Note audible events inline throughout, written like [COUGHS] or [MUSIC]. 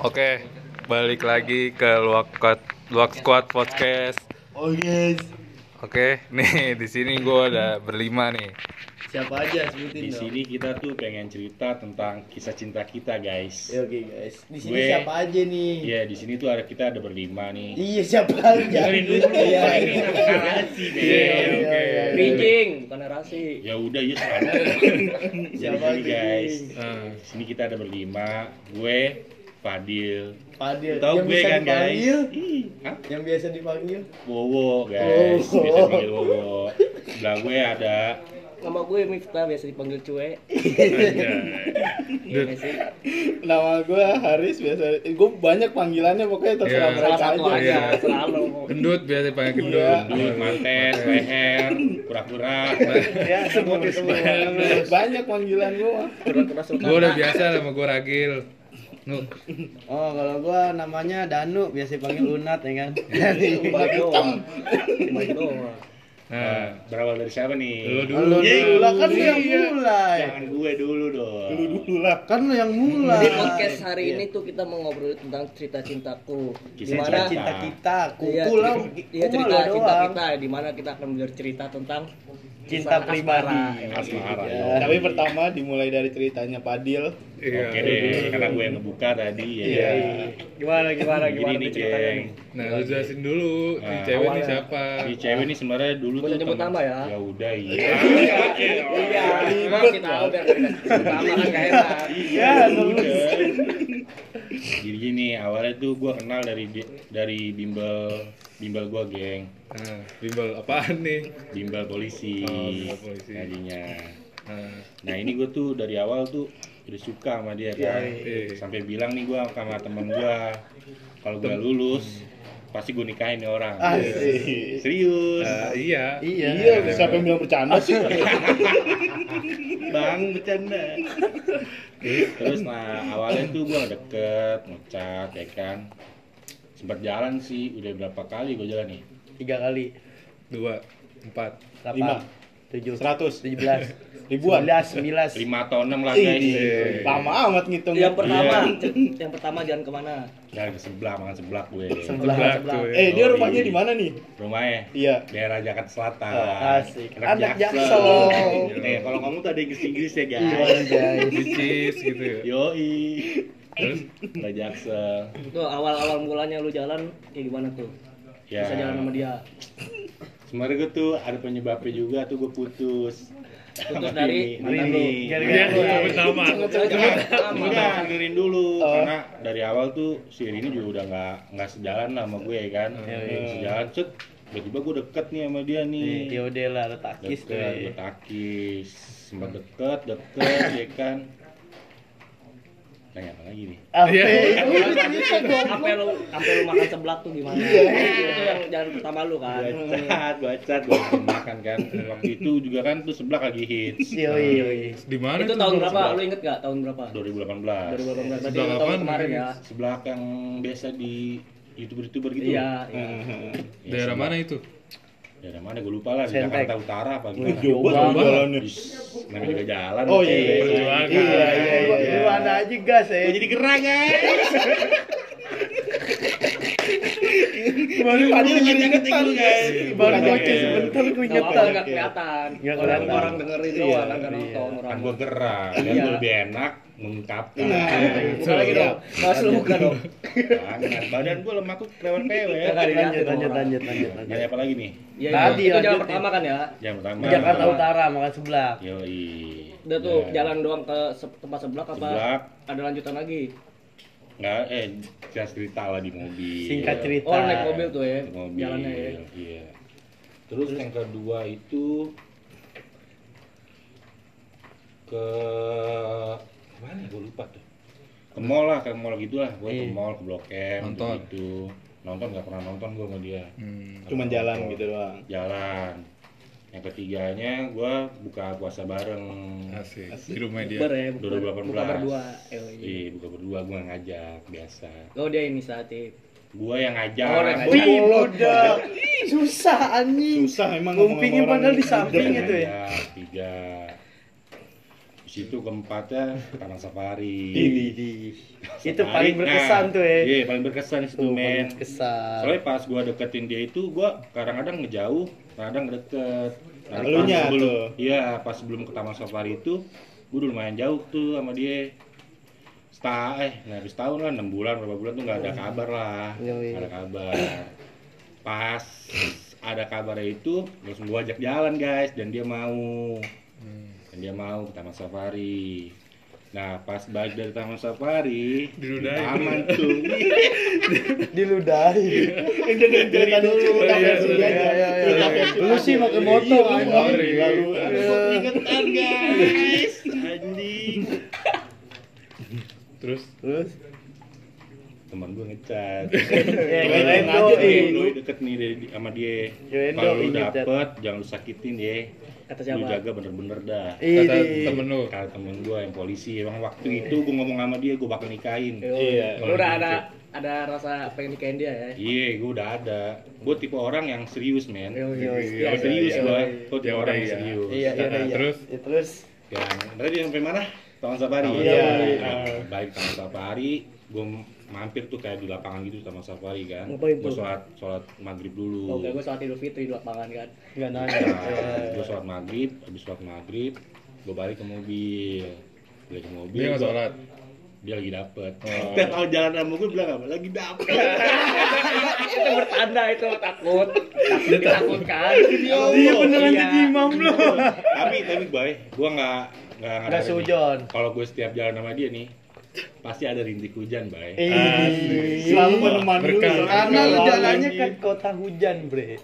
Oke, balik lagi ke Luak Squad, Luak Squad Podcast. Oh yes. Oke, nih di sini gue ada berlima nih. Siapa aja sebutin Di dong. sini kita tuh pengen cerita tentang kisah cinta kita, guys. Ya, Oke guys. Di sini Gue- siapa aja nih? Iya, di sini tuh ada kita ada berlima nih. Iya siapa aja? Dengerin dulu, Iya. ini narasi, Iya, Bel. iya, Oke. iya. Bridging, bukan narasi. Ya udah, ya selalu. [LAUGHS] Jadi Siapa gini, aja, guys. Di sini kita ada berlima. Gue, Fadil. Fadil. Tahu gue bisa kan, guys? dipanggil? Ih, Hah? Yang biasa dipanggil? Wowo, guys. Wowo. Bisa panggil Wowo. Sebelah gue ada Nama gue Miftah, biasa dipanggil Cuek. Anjay. Iya sih? Nama gue Haris biasa. Gue banyak panggilannya pokoknya terserah Iya. mereka Salah satu aja. aja, Iya. selalu. gendut biasa panggil Iya. gendut. Duit, mantes, leher, kura-kura. Ya sebut semua. banyak panggilan gue. Gue udah biasa sama gue Ragil. Oh kalau gue namanya Danu biasa dipanggil Unat ya kan? Balik doang. Balik doang. nah, Berawal dari siapa nih? lu dulu. Lu dulu lah kan lu yang Iya. mulai. Jangan gue dulu dong. Dulu lah. Kan lu yang mulai. Di podcast hari ini tuh kita mau ngobrol tentang cerita cintaku. Kisah Di mana cinta. Kita, Iya, kuku lah. Iya cerita cinta kita, di mana kita akan bercerita tentang Cinta kisah pribadi. asmara. Asmara. Iya. Tapi pertama dimulai dari ceritanya Padil. Iya. Oke deh, karena gue yang ngebuka tadi ya. Iya. Gimana gimana Jadi gimana nih, tuh ceritanya nih? Nah, lu jelasin dulu. Nih Nah, cewek nih awalnya. siapa? Si cewek nih sebenarnya dulu Boleh tuh nyebut nama ya? Ya udah iya. Iya, kita tahu biar kita pertama kan. Iya, udah. Jadi gini, awalnya tuh gue kenal dari dari bimbel bimbel gue geng, Nah, bimbel apaan nih? bimbel polisi. Oh, bimbel polisi. Tadinya. Nah, Nah ini gue tuh dari awal tuh udah suka sama dia kan, iya. sampai bilang nih gue sama temen gue, kalau gue lulus pasti gue nikahin nih orang. Asik. Serius. nah, iya. Iya. Iya, siapa yang bilang bercanda sih? Bang bercanda. Terus nah awalnya tuh gue deket, ngechat ya kan. Sempat jalan sih, udah berapa kali gue jalan nih? Tiga kali. Dua, empat. Lima. Delapan. Tujuh. Seratus. Tujuh belas. [LAUGHS] Ribuan. Sebelas. Sembilan. Lima atau enam lah guys. Lama amat ngitung. Yang pertama, Iya. [LAUGHS] yang pertama jalan ke mana? Jalan ke sebelah, makan sebelah gue. Sebelah. Sebelah sebelah. tuh, ya. Eh, dia Oh, rumahnya iya. di mana nih? Rumahnya Iya. daerah Jakarta Selatan. Asik. Anak Jaksel. Eh, kalau kamu tuh ada Inggris-Inggris ya guys. Guys? Bicis gitu ya. Terus Daerah Jaksel. Tuh awal-awal mulanya lu jalan kayak gimana tuh? Ya. Bisa jalan sama dia. Sebenarnya gue tuh ada penyebabnya juga tuh gue putus. Putus dari mantan ini. lu. Gara-gara nama. Enggak, dengerin dulu karena dari awal tuh si Rini juga udah nggak nggak sejalan lah sama gue kan. Iya, Sejalan set tiba-tiba gue deket nih sama dia nih. Ya udah lah, ada takis tuh. deket, ya. betakis, sempat deket, deket ya kan. Tanya apa lagi nih? Apa? Iya. Dong. Sampai lu sampai lu makan seblak tuh gimana? Iya. Itu yang jalan pertama lu kan. Bacat, bacat, gue makan kan. Waktu itu juga kan tuh sebelah lagi hits. Yoi, yoi. Di mana Itu tahun berapa? Lu inget gak tahun berapa? 2018. 2018. Berarti tahun kemarin ya. Sebelah yang biasa di youtuber-youtuber gitu. Iya, iya. Ya, Daerah sebelah- mana itu? Daerah mana gue lupa lah di Sentek. Jakarta Utara apa gimana. jauh banget jalannya. Ish, Namanya juga jalan. Oh, iya, iya. Iya, iya, iya. Lu mana aja gas ya. Jadi gerah guys. [LAUGHS] Baru Tadi inget dulu guys. Baru Bukan, bocah oke. sebentar tadi. nggak kelihatan. Nggak Orang kelihatan. orang dengerin Iya, doang, kan nggak iya. nonton orang. Kan gue gerah, dan Iya. lebih enak mengungkapkan. Nah, Buka lagi dong. Mas lu buka dong. Jangan, badan gue lemah tuh kelewat pewe. Nggak Lanjut, lanjut, lanjut, lanjut, lanjut. Apa lagi nih? Iya, Tadi, itu, itu jalan pertama kan ya. Yang pertama. Jakarta Utara makan sebelah. Yoi. Udah tuh jalan doang ke tempat sebelah apa? Seblak. Ada lanjutan lagi. Nggak, eh, jelas cerita lah di mobil. Singkat cerita. Oh, naik mobil tuh ya. Di mobil. Jalannya ya. Iya. Terus yang kedua itu ke mana? Gue lupa tuh. Ke mall lah, ke mall gitu lah. Gue ke Iya. mall, ke Blok M, Nonton. gitu. Nonton nggak pernah nonton gue sama dia. Hmm. Cuman jalan gitu doang. Jalan. Yang ketiganya gue buka puasa bareng. Asik. Di rumah dia. Ber ya, buka, 2018. buka berdua. Eh, iya. Buka berdua gue ngajak biasa. Oh dia inisiatif. Gue yang ngajak. Oh, yang ngajak. Wih, bodoh. Susah anjing. Susah emang ngomong Ngumpingin padahal di samping itu ya. Tiga. Di situ keempatnya Taman Safari. Ini. Di Itu paling berkesan tuh, ya. Iya, paling berkesan itu, men. Kesan. Soalnya pas gua deketin dia itu gua kadang-kadang ngejauh, kadang deket. Nah, sebelum, tuh. Iya, pas sebelum ke Taman Safari itu gua udah lumayan jauh tuh sama dia. Setahun, eh, nggak habis tahun lah, 6 bulan, berapa bulan tuh nggak ada kabar lah. Yoi. Nggak ada kabar. Pas ada kabarnya itu, langsung gua ajak jalan guys, dan dia mau. Dan dia mau ke Taman Safari. Nah, pas balik dari Taman Safari, di Diludahin. taman tuh. diludahi. Cerita dulu, cerita Iya, aja. iya, iya. Versi Lu sih aja. pakai motor, Iya, anjing. lalu. Ingetan guys, anjing. Terus Terus Teman gue ngecat. Ya, kirain doi. nih, doi deket nih dari- sama dia. Kalau lu dapet, jangan lu sakitin ya. Kata Lu siapa? jaga bener-bener dah. kata ini temen lu Kata temen gue yang polisi, emang waktu itu gue ngomong sama dia, gue bakal nikahin. Iya. Lu udah ada ada rasa pengen nikahin dia ya? Iya, gue udah ada. Gue tipe orang yang serius, men. Yo, Gue iya, serius iya, gue. iya. Gue tipe orang yang iya. serius. Iya, iya, Nah, iya. terus? Ya, terus yang tadi sampai mana taman safari Iya, Nah, balik taman safari gue mampir tuh kayak di lapangan gitu taman safari kan gue sholat sholat maghrib dulu Oh, enggak, gue sholat idul fitri di lapangan kan. enggak nanya. nah, gue sholat maghrib habis sholat maghrib gue balik ke mobil balik ke mobil dia nggak sholat dia lagi dapet Oh. [LAUGHS] kalau jalan sama gue bilang apa lagi dapet [LAUGHS] itu bertanda itu takut. Takut ditakutkan. Dia beneran Iya. jadi imam lu. tapi tapi boy gue nggak nggak nih. sujon. kalau gue setiap jalan sama dia nih pasti ada rintik hujan bay Selalu menemani lu. Karena lu jalannya anjing. kan kota hujan, Bre.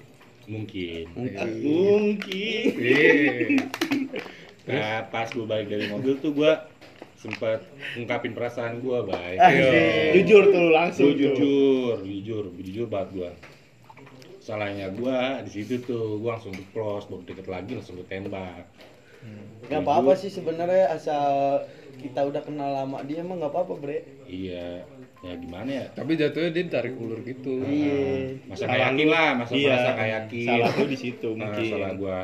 mungkin Mungkin. mungkin Iya. Nah, pas gue balik dari mobil tuh gue sempet ungkapin perasaan gue, bay. Asik. Jujur tuh langsung tuh. jujur, jujur, jujur banget gue. Salahnya gue di situ tuh, gue langsung close, baru deket lagi langsung gue tembak. Gak apa-apa sih sebenarnya asal kita udah kenal lama dia emang nggak apa-apa, Bre. Iya, ya gimana ya? tapi jatuhnya dia tarik ulur gitu Iya. Masa Salah kayak yakin lu. lah, masa Iya. merasa kayak yakin. Salah lu di situ Nah, mungkin. salah gue.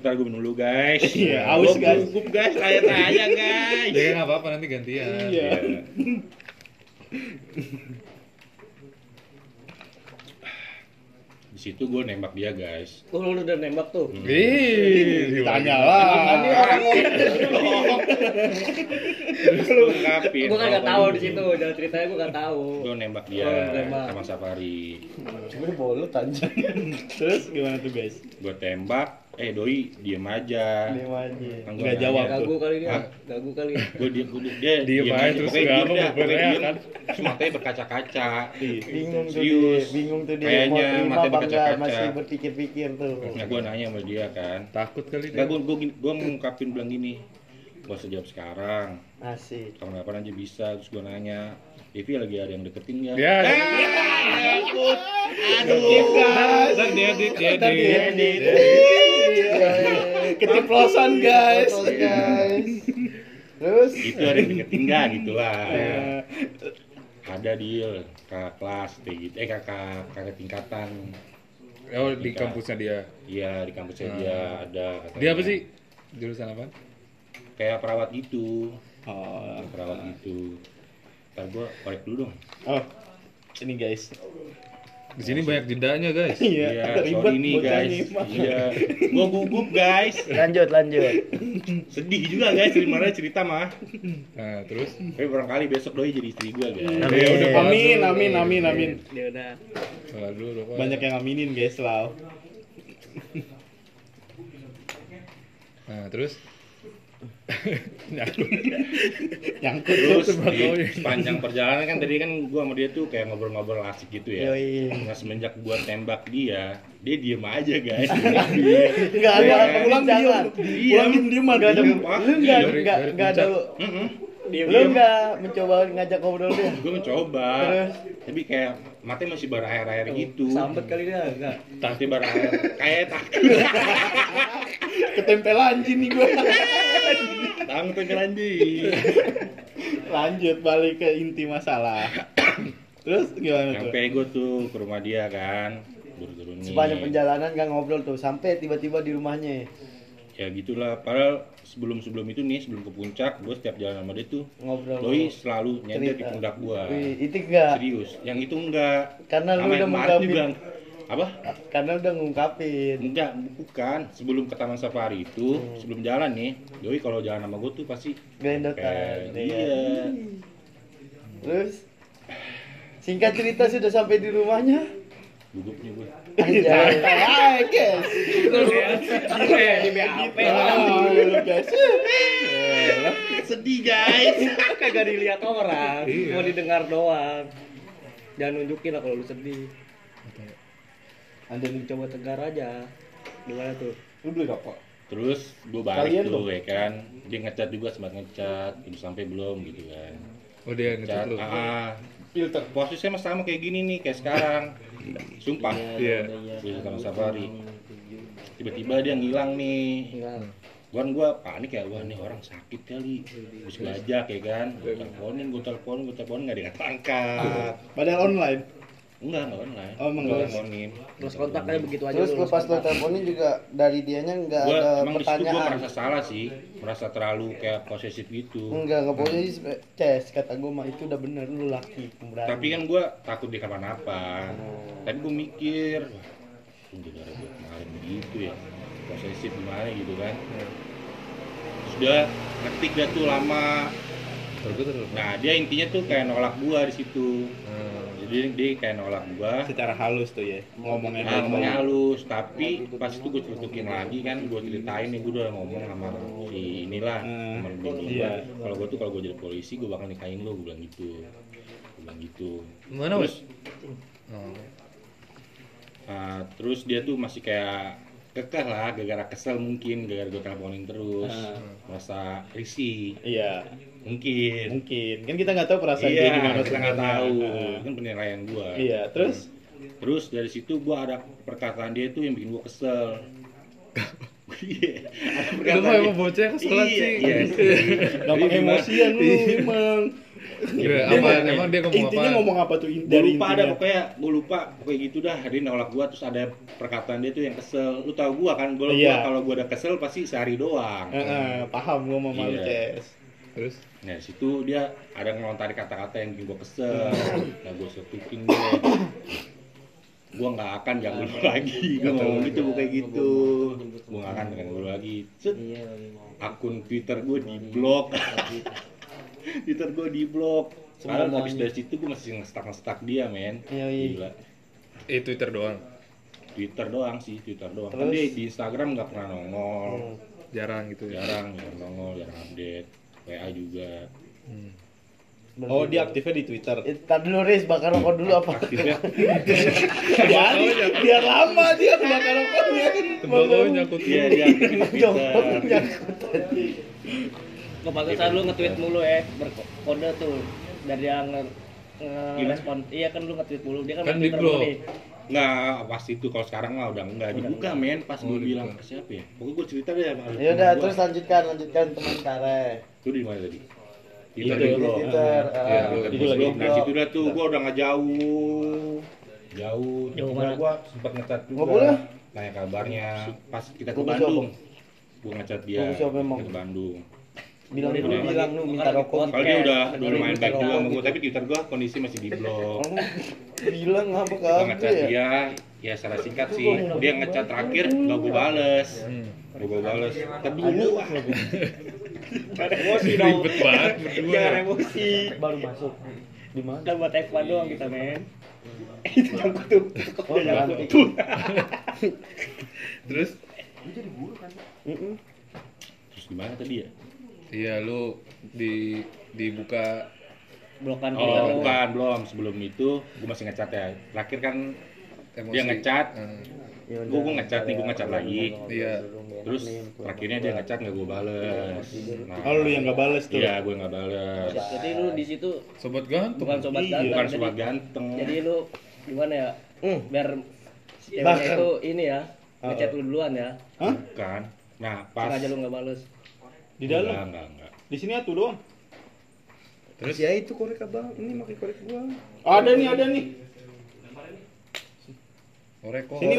Ntar gue dulu guys. Iya, haus, Gua guys. gugup guys, tanya-tanya guys. ya nggak apa-apa nanti gantian Iya. [LAUGHS] Di situ gue nembak dia guys. Tuh lu udah nembak tuh. Ih, Tanya lah. Ini orang Lu ungkapin. Gue kan nggak tahu di situ, jalan ceritanya gue nggak tahu. Gue nembak dia Oh, nembak. sama Safari. Gue bolut anjing. Terus gimana tuh guys? Gue tembak, eh doi diem aja. Diem aja. Nggak jawab. Gagu kali dia, Hah? gagu kali. Gue dia, gue dia, Diem aja terus pokoknya diem apa, dah, pokoknya diem. kan. Terus matanya berkaca-kaca. Bingung tuh Serius. dia, bingung tuh dia Kayaknya matanya berkaca-kaca. masih berpikir-pikir tuh. Nah gue nanya sama dia kan. takut kali dia gue gue gue ngungkapin bilang gini. Gue sejawab sekarang. Asik. Kapan-kapan aja bisa. Terus gue nanya. Devi lagi ada yang deketin ya Aduh, guys. ntar dia edit dia Ntar dia edit. Keceplosan guys. Guys. Terus Itu ada yang deketin nggak gitu lah. Ada deal kakak kelas gitu. Eh kakak kakak tingkatan. oh di kampusnya dia Iya di kampusnya Hmm. dia ada. katanya. dia apa sih jurusan apa Kayak perawat gitu. Oh, Kayak perawat gitu. Ntar gue korek dulu dong. oh. Ini guys. di sini banyak jedanya guys [LAUGHS] Iya, sorry ribet guys. ini, Mas. Iya. Gue gugup guys. lanjut lanjut. [LAUGHS] Sedih juga guys gimana cerita mah. nah terus Tapi barangkali besok doi jadi istri gue guys. Amin. Ya udah, Amin, amin, amin, amin. Dia udah sholat dulu. Banyak yang aminin guys, Lau. nah terus Nyangkut. Nyangkut Terus di sepanjang perjalanan kan tadi kan gua sama dia tuh kayak ngobrol-ngobrol asik gitu ya. Yoi. Nah semenjak gua tembak dia, dia diem aja guys. [LAUGHS] Enggak ada. Pulang perbincangan. pulang diem ada enggak dari enggak ada Mm-mm. lu enggak mencoba ngajak ngobrol dia. Gua mencoba, Terus? tapi kayak matanya masih berair-air gitu. sambet kali dia enggak. Tapi berair, kayak takut. [LAUGHS] Ketempel anjing nih gua. Tang tuh anjing. Lanjut balik ke inti masalah. Terus gimana tuh? Sampai gua tuh ke rumah dia kan. Buru-buru. Sepanjang perjalanan kan ngobrol tuh sampai tiba-tiba di rumahnya. Ya gitulah. Padahal sebelum sebelum itu nih sebelum ke puncak gue setiap jalan sama dia tuh ngobrol doi selalu nyender di pundak gua. Wih, itu enggak. Serius. Yang itu enggak. Karena lu udah mengungkapin. apa? Karena udah ngungkapin. Enggak bukan. Sebelum ke taman safari itu Hmm. sebelum jalan nih doi kalau jalan sama gue tuh pasti ya. iya. Terus? Singkat cerita sudah sampai di rumahnya? Gugupnya gue Guys. Ah, lu guys. [LAUGHS] sedih guys. [LAUGHS] Kagak dilihat orang. Iya. mau didengar doang. Jangan nunjukin lah kalau lu sedih. Yang coba tegar aja. Gimana tuh? Lu beli apa? terus gue balik Kalian tuh ya kan? Dia ngecat juga sempat ngecat. Ini sampai belum gitu kan. Oh dia ngecat Cat, lu. ah, filter. Posisinya sama kayak gini nih kayak sekarang sumpah. Iya. di taman safari. tiba-tiba dia ngilang nih. Enggak. gua gua panik ya wah nih orang sakit kali. Terus bajak ya kan. Gua teleponin gua teleponin gua teleponin nggak diangkat angkat Padahal online. Enggak enggak online. Oh, Gua enggak. teleponin. Terus kontaknya begitu aja terus lu, lu pas kontak. lo teleponin juga dari dianya nggak gua ada emang situ gua pertanyaan. merasa salah sih. Merasa terlalu kayak posesif gitu. Enggak enggak boleh ces kata gue mah itu udah bener lu laki pemberani. Tapi kan gua takut dia kenapa-napa tapi gua mikir sungguh gara gua kemarin begitu ya posesif gimana gitu kan. Sudah ngetik dah tuh lama. Terus gue terus. nah dia intinya tuh kayak nolak gua di situ Hmm. jadi dia kayak nolak gua Secara halus tuh ya. Ngomongnya Nah, ngomongnya halus, tapi pas itu gue ceritain lagi kan, gue ceritain nih gue udah ngomong sama si inilah, Hmm, sama bini iya. gua. Kalau gue tuh kalau gue jadi polisi, gue bakal nikahin lo, gue bilang gitu, gue bilang gitu. Mana Terus, Oh. ah, terus dia tuh masih kayak kekeh lah, gara-gara kesel mungkin, gara-gara gue teleponin terus, Ah. merasa risih, Iya. Mungkin. Mungkin. Kan kita nggak tahu perasaan dia Iya, gimana kita nggak tahu, Ah. itu kan penilaian gue. Iya, terus Terus dari situ gua ada perkataan dia tuh yang bikin gua kesel. [LAUGHS] Iya. ada Lu mah emang bocah keselan Iya, sih. Iya, gampang Jadi gimana? emosian lu emang. Iya, Dia apa ngomong- emang dia ngomong Intinya apa? ngomong apa tuh Gua dari lupa ada pokoknya, gua lupa pokoknya gitu dah. Dia nolak gua terus ada perkataan dia tuh yang kesel. Lu tahu gua kan, gua, Iya. gua kalau gua udah kesel pasti sehari doang. Heeh, paham gua mau malu, Iya. Ces. Terus Nah, situ dia ada ngelontarin kata-kata yang bikin gua kesel. Nah, gua setukin dia. Gua nggak akan ganggu lu lagi. Gua ngomong gitu gua kayak gitu. Gua nggak akan ganggu lu lagi. Set. iya akun Twitter gue di blok Twitter gue di blok Padahal habis dari situ gue masih ngestak ngestak dia men Iya, iya. Gila. eh Twitter doang. Twitter doang sih Twitter doang kan Terus? dia di Instagram nggak pernah nongol Hmm. Jarang gitu ya. jarang jarang nongol jarang update WA juga Hmm. Oh, dia aktifnya di Twitter. Eh, tar dulu Riz, bakar rokok dulu apa? aktifnya [LAUGHS] biar lama dia kebakar rokoknya. Tembakau nyangkut iya dia aktif di [LAUGHS] Twitter tadi. kepantesan lu nge-tweet mulu ya berkode tuh dari yang nge ngerespon iya kan lu nge-tweet mulu dia kan Kan Twitter di-blok. mulu nih. nggak pas itu kalau sekarang mah udah enggak dibuka men pas Oh, gue bilang dibuka. ke siapa ya pokoknya gue cerita deh Ya udah, terus lanjutkan, lanjutkan teman Kare. Lu di mana tadi? Itu, Twitter di blok. Twitter. Iya, ah. lu Di Itu lagi. Nah, situ dah tuh gua udah nggak jauh. Jauh. Jauh mana? gua sempat ngecat juga. Boleh. Nanya kabarnya pas kita ke Bandung. Gua ngecat dia. Ke Bandung. Bilang dulu, dulu. bilang lu minta rokok. Kalau dia udah udah lumayan baik juga sama gua, gitu. tapi Twitter gua kondisi masih di blok. Bilang apa Gua kamu ngecat ya? dia, ya secara singkat sih, dia ngecat terakhir nggak gua bales. Hmm. Gak gua bales. Tapi dulu ah. [LAUGHS] Ada emosi [LAUGHS] dong Ribet banget berdua. jangan emosi Baru masuk. Di mana? kan buat F1 doang kita men [LAUGHS] itu nyangkut tuh Oh, nanti. [LAUGHS] Terus Mm-mm. Terus gimana tadi ya? iya lu di dibuka blokan Oh, bukan, belum. Sebelum itu gua masih ngecat ya. Terakhir kan emosi. dia ngecat, Hmm. Ya gua ngecat nih, gua ngecat lagi. Iya. terus terakhirnya dia ngecat nggak gue bales. Nah, Oh, lu yang nggak bales tuh. Iya, gue nggak bales. jadi lu di situ Sobat gantung. bukan sobat Iya, ganteng Bukan jadi- sobat ganteng. jadi lu gimana ya Hmm. biar ceweknya itu ini ya ngechat lu duluan ya Hah? Bukan. Nah, pas sengaja lu nggak bales Di dalam. Enggak, enggak, enggak. Di sini atuh doang. Terus ya itu korek abang, ini pakai korek gua. Ada nih, ada nih. Korek kok. Sini.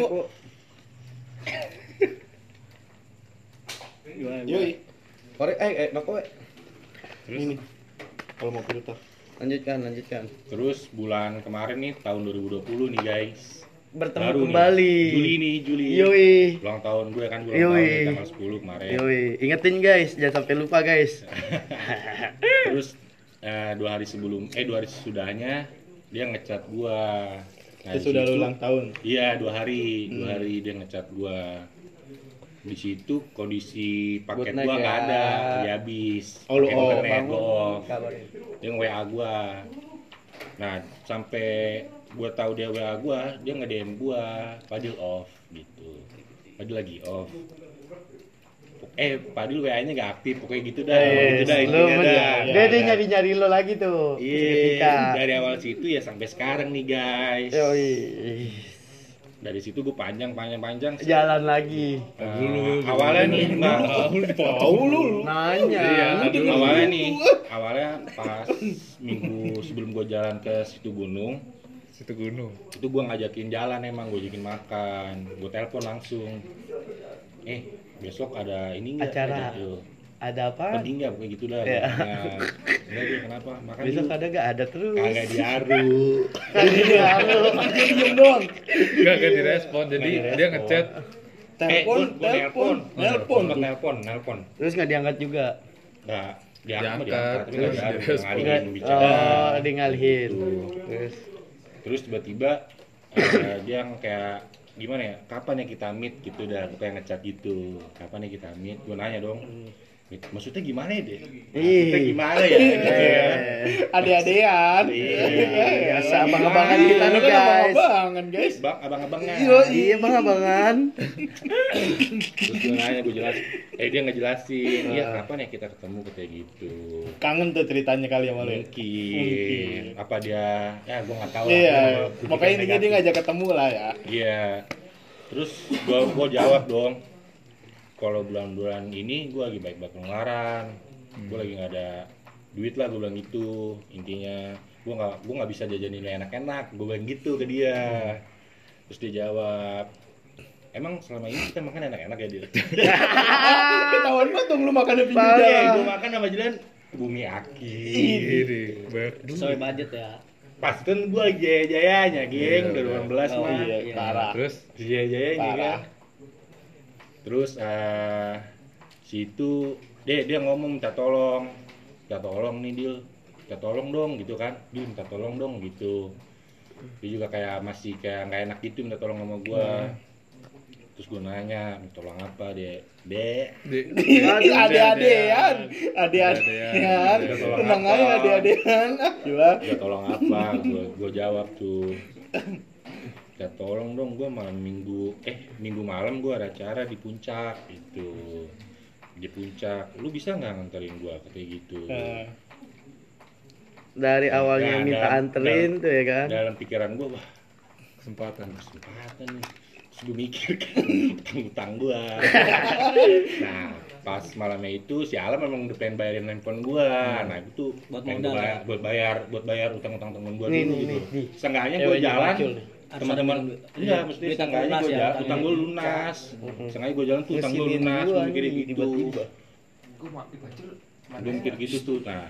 Gimana? Yoi. Korek eh eh noko we. Ini. Kalau mau filter. Lanjutkan, lanjutkan. Terus bulan kemarin nih tahun 2020 nih guys. Bertemu Baru nih. kembali. Juli nih, Juli. Yoi. Ulang tahun gue kan ulang Yoi. tahun nih, tanggal 10 kemarin. Yoi, ingetin guys, jangan sampai lupa guys. [LAUGHS] Terus eh, dua hari sebelum eh dua hari sesudahnya dia ngechat gua. Nah, Itu di sudah situ- lu ulang tahun. Iya dua hari, dua Hmm. hari dia ngechat gua. Di situ kondisi paket gua nggak ya. ada, dia habis. Oh, lu Paket off. internet gua off. Kabarin. Dia nge-WA gua. Nah, sampai gua tahu dia WA gua, dia nge-DM gua, Padil off gitu. Padil lagi off. Eh, Padil WA-nya nggak aktif, pokoknya gitu dah. gitu dah lu intinya men- dah. dia dia nyari nyari lo lagi tuh. Iya, dari awal situ ya sampai sekarang nih guys. Yoi. Dari situ gue panjang panjang panjang. Jalan lagi. Eh, awalnya nih, nah, Tahu lu. Nanya. iya, awalnya nih, awalnya pas minggu sebelum gue jalan ke situ gunung, Situ gunung. itu gue ngajakin jalan emang, gue ajakin makan, gue telepon langsung. Eh, besok ada ini nggak? Acara. Ayo. Ada apa? Penting nggak? Kayak gitu dah. Iya. Nah, Enggak dia kenapa? Makan Besok yuk. ada gak? Ada terus. Kagak diaru. [LAUGHS] Kagak diaru. Diem doang. Gak gak direspon, jadi Nggak dia ngechat. Telepon, eh, telepon, nelpon, nelpon. Sempet nelpon, nelpon. Terus nggak diangkat juga. Nggak diangkat, Diangkat, diangkat, tapi nggak direspon. ngalihin bicara. Oh, ngalihin. Gitu. Terus Terus tiba-tiba eh, dia yang kayak gimana ya? Kapan ya kita meet gitu dah, kayak ngechat gitu. Kapan ya kita meet? Gue nanya dong. "Meet, Maksudnya gimana ya, Dek? Maksudnya Ih. gimana ya? Gitu ya. Eh, Ade-adean. Iya. Biasa abang-abangan kita nih kan guys. abang-abangan guys. Bang, abang-abangnya. Iya bang abangan. Terus gue nanya, gue jelas. Eh dia ngejelasin, iya kapan ya kita ketemu kayak gitu. Kangen tuh ceritanya kali sama lu. ya? Mungkin. Apa dia, ya gue nggak tahu. lah. Iya, makanya dia ngajak ketemu lah ya. Iya. Terus gua gua jawab dong. Kalau bulan-bulan ini gua lagi baik-baik pengeluaran. Gua lagi nggak ada duit lah gua bilang gitu. Intinya gua nggak gua nggak bisa jajanin yang enak-enak. Gua bilang gitu ke dia. Terus dia jawab, Emang selama ini kita makan enak-enak ya dia? [LAUGHS] Ketahuan banget dong lu makan di pinggir jalan. gua makan sama jalan bumi aki. Sesuai budget ya. Pas kan gua lagi jaya-jayanya, geng, Iya, 2016 Oh, mah. Iya, Iya. parah. Terus Jaya-jayanya Parah. kan. Terus eh situ dia dia ngomong minta tolong, minta tolong nih Dil, minta tolong dong gitu kan, Dil minta tolong dong gitu. Dia juga kayak masih kayak nggak enak gitu minta tolong sama gua. Terus gua nanya, minta tolong apa dia? Dek, di, Ade-adean, ade-adean. Ada tolong Tenang aja ade-adean. Ah, Gila. minta tolong apa? Gua gua jawab tuh. [LAUGHS] Minta tolong dong gua malam minggu eh minggu malam gua ada acara di puncak gitu. Di puncak, lu bisa nggak nganterin gua kayak gitu. Eh, Dari awalnya Nah, minta dalam- anterin tuh ya kan. Dalam pikiran gua wah kesempatan. kesempatan nih terus gue mikir kan [LAUGHS] utang-utang gua [LAUGHS] nah pas malamnya itu si Alam memang udah pengen bayarin handphone gua nah itu Buat modal bayar, ya? buat bayar buat bayar utang-utang temen gua Nih, dulu nih, gitu nih, nih. seenggaknya gua Ceweknya jalan. Teman-teman Harus ada enggak duit- mesti duit seenggaknya lunas gua ya, jalan utangnya. utang gua lunas seenggaknya gua jalan tuh utang gua Ngesilin lunas mikir nih, gitu tiba-tiba. gua mikir gitu tuh nah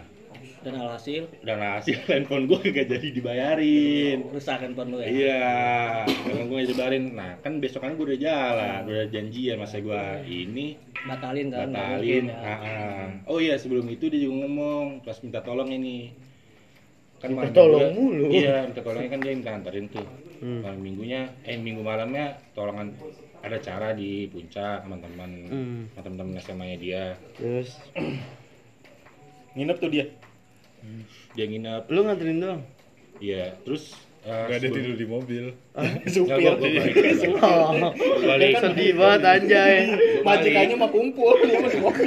Dan alhasil dan hasil [LAUGHS] handphone gua gak jadi dibayarin rusak handphone lu ya. Iya, emang gue dibayarin. Nah, kan besokan gue udah jalan, udah janjian masa gue ini Batalin kan. batalin. mungkin ya. Ah, ah. Oh iya, sebelum itu dia juga ngomong pas minta tolong ini. Kan malam tolong minggu- mulu. Iya, minta tolongnya kan dia minta antarin tuh. Hmm. Malam minggunya, eh minggu malamnya tolongan ada cara di puncak teman-teman Hmm. teman-teman SMA-nya dia. Terus Nginep tuh dia. Dia nginep. lu nganterin doang. Iya, terus eh, Gak ada tidur di mobil. [LAUGHS] Supir. Balik. [LAUGHS] Oh, sedih banget anjay. Majikannya mah kumpul, dia masih mobil.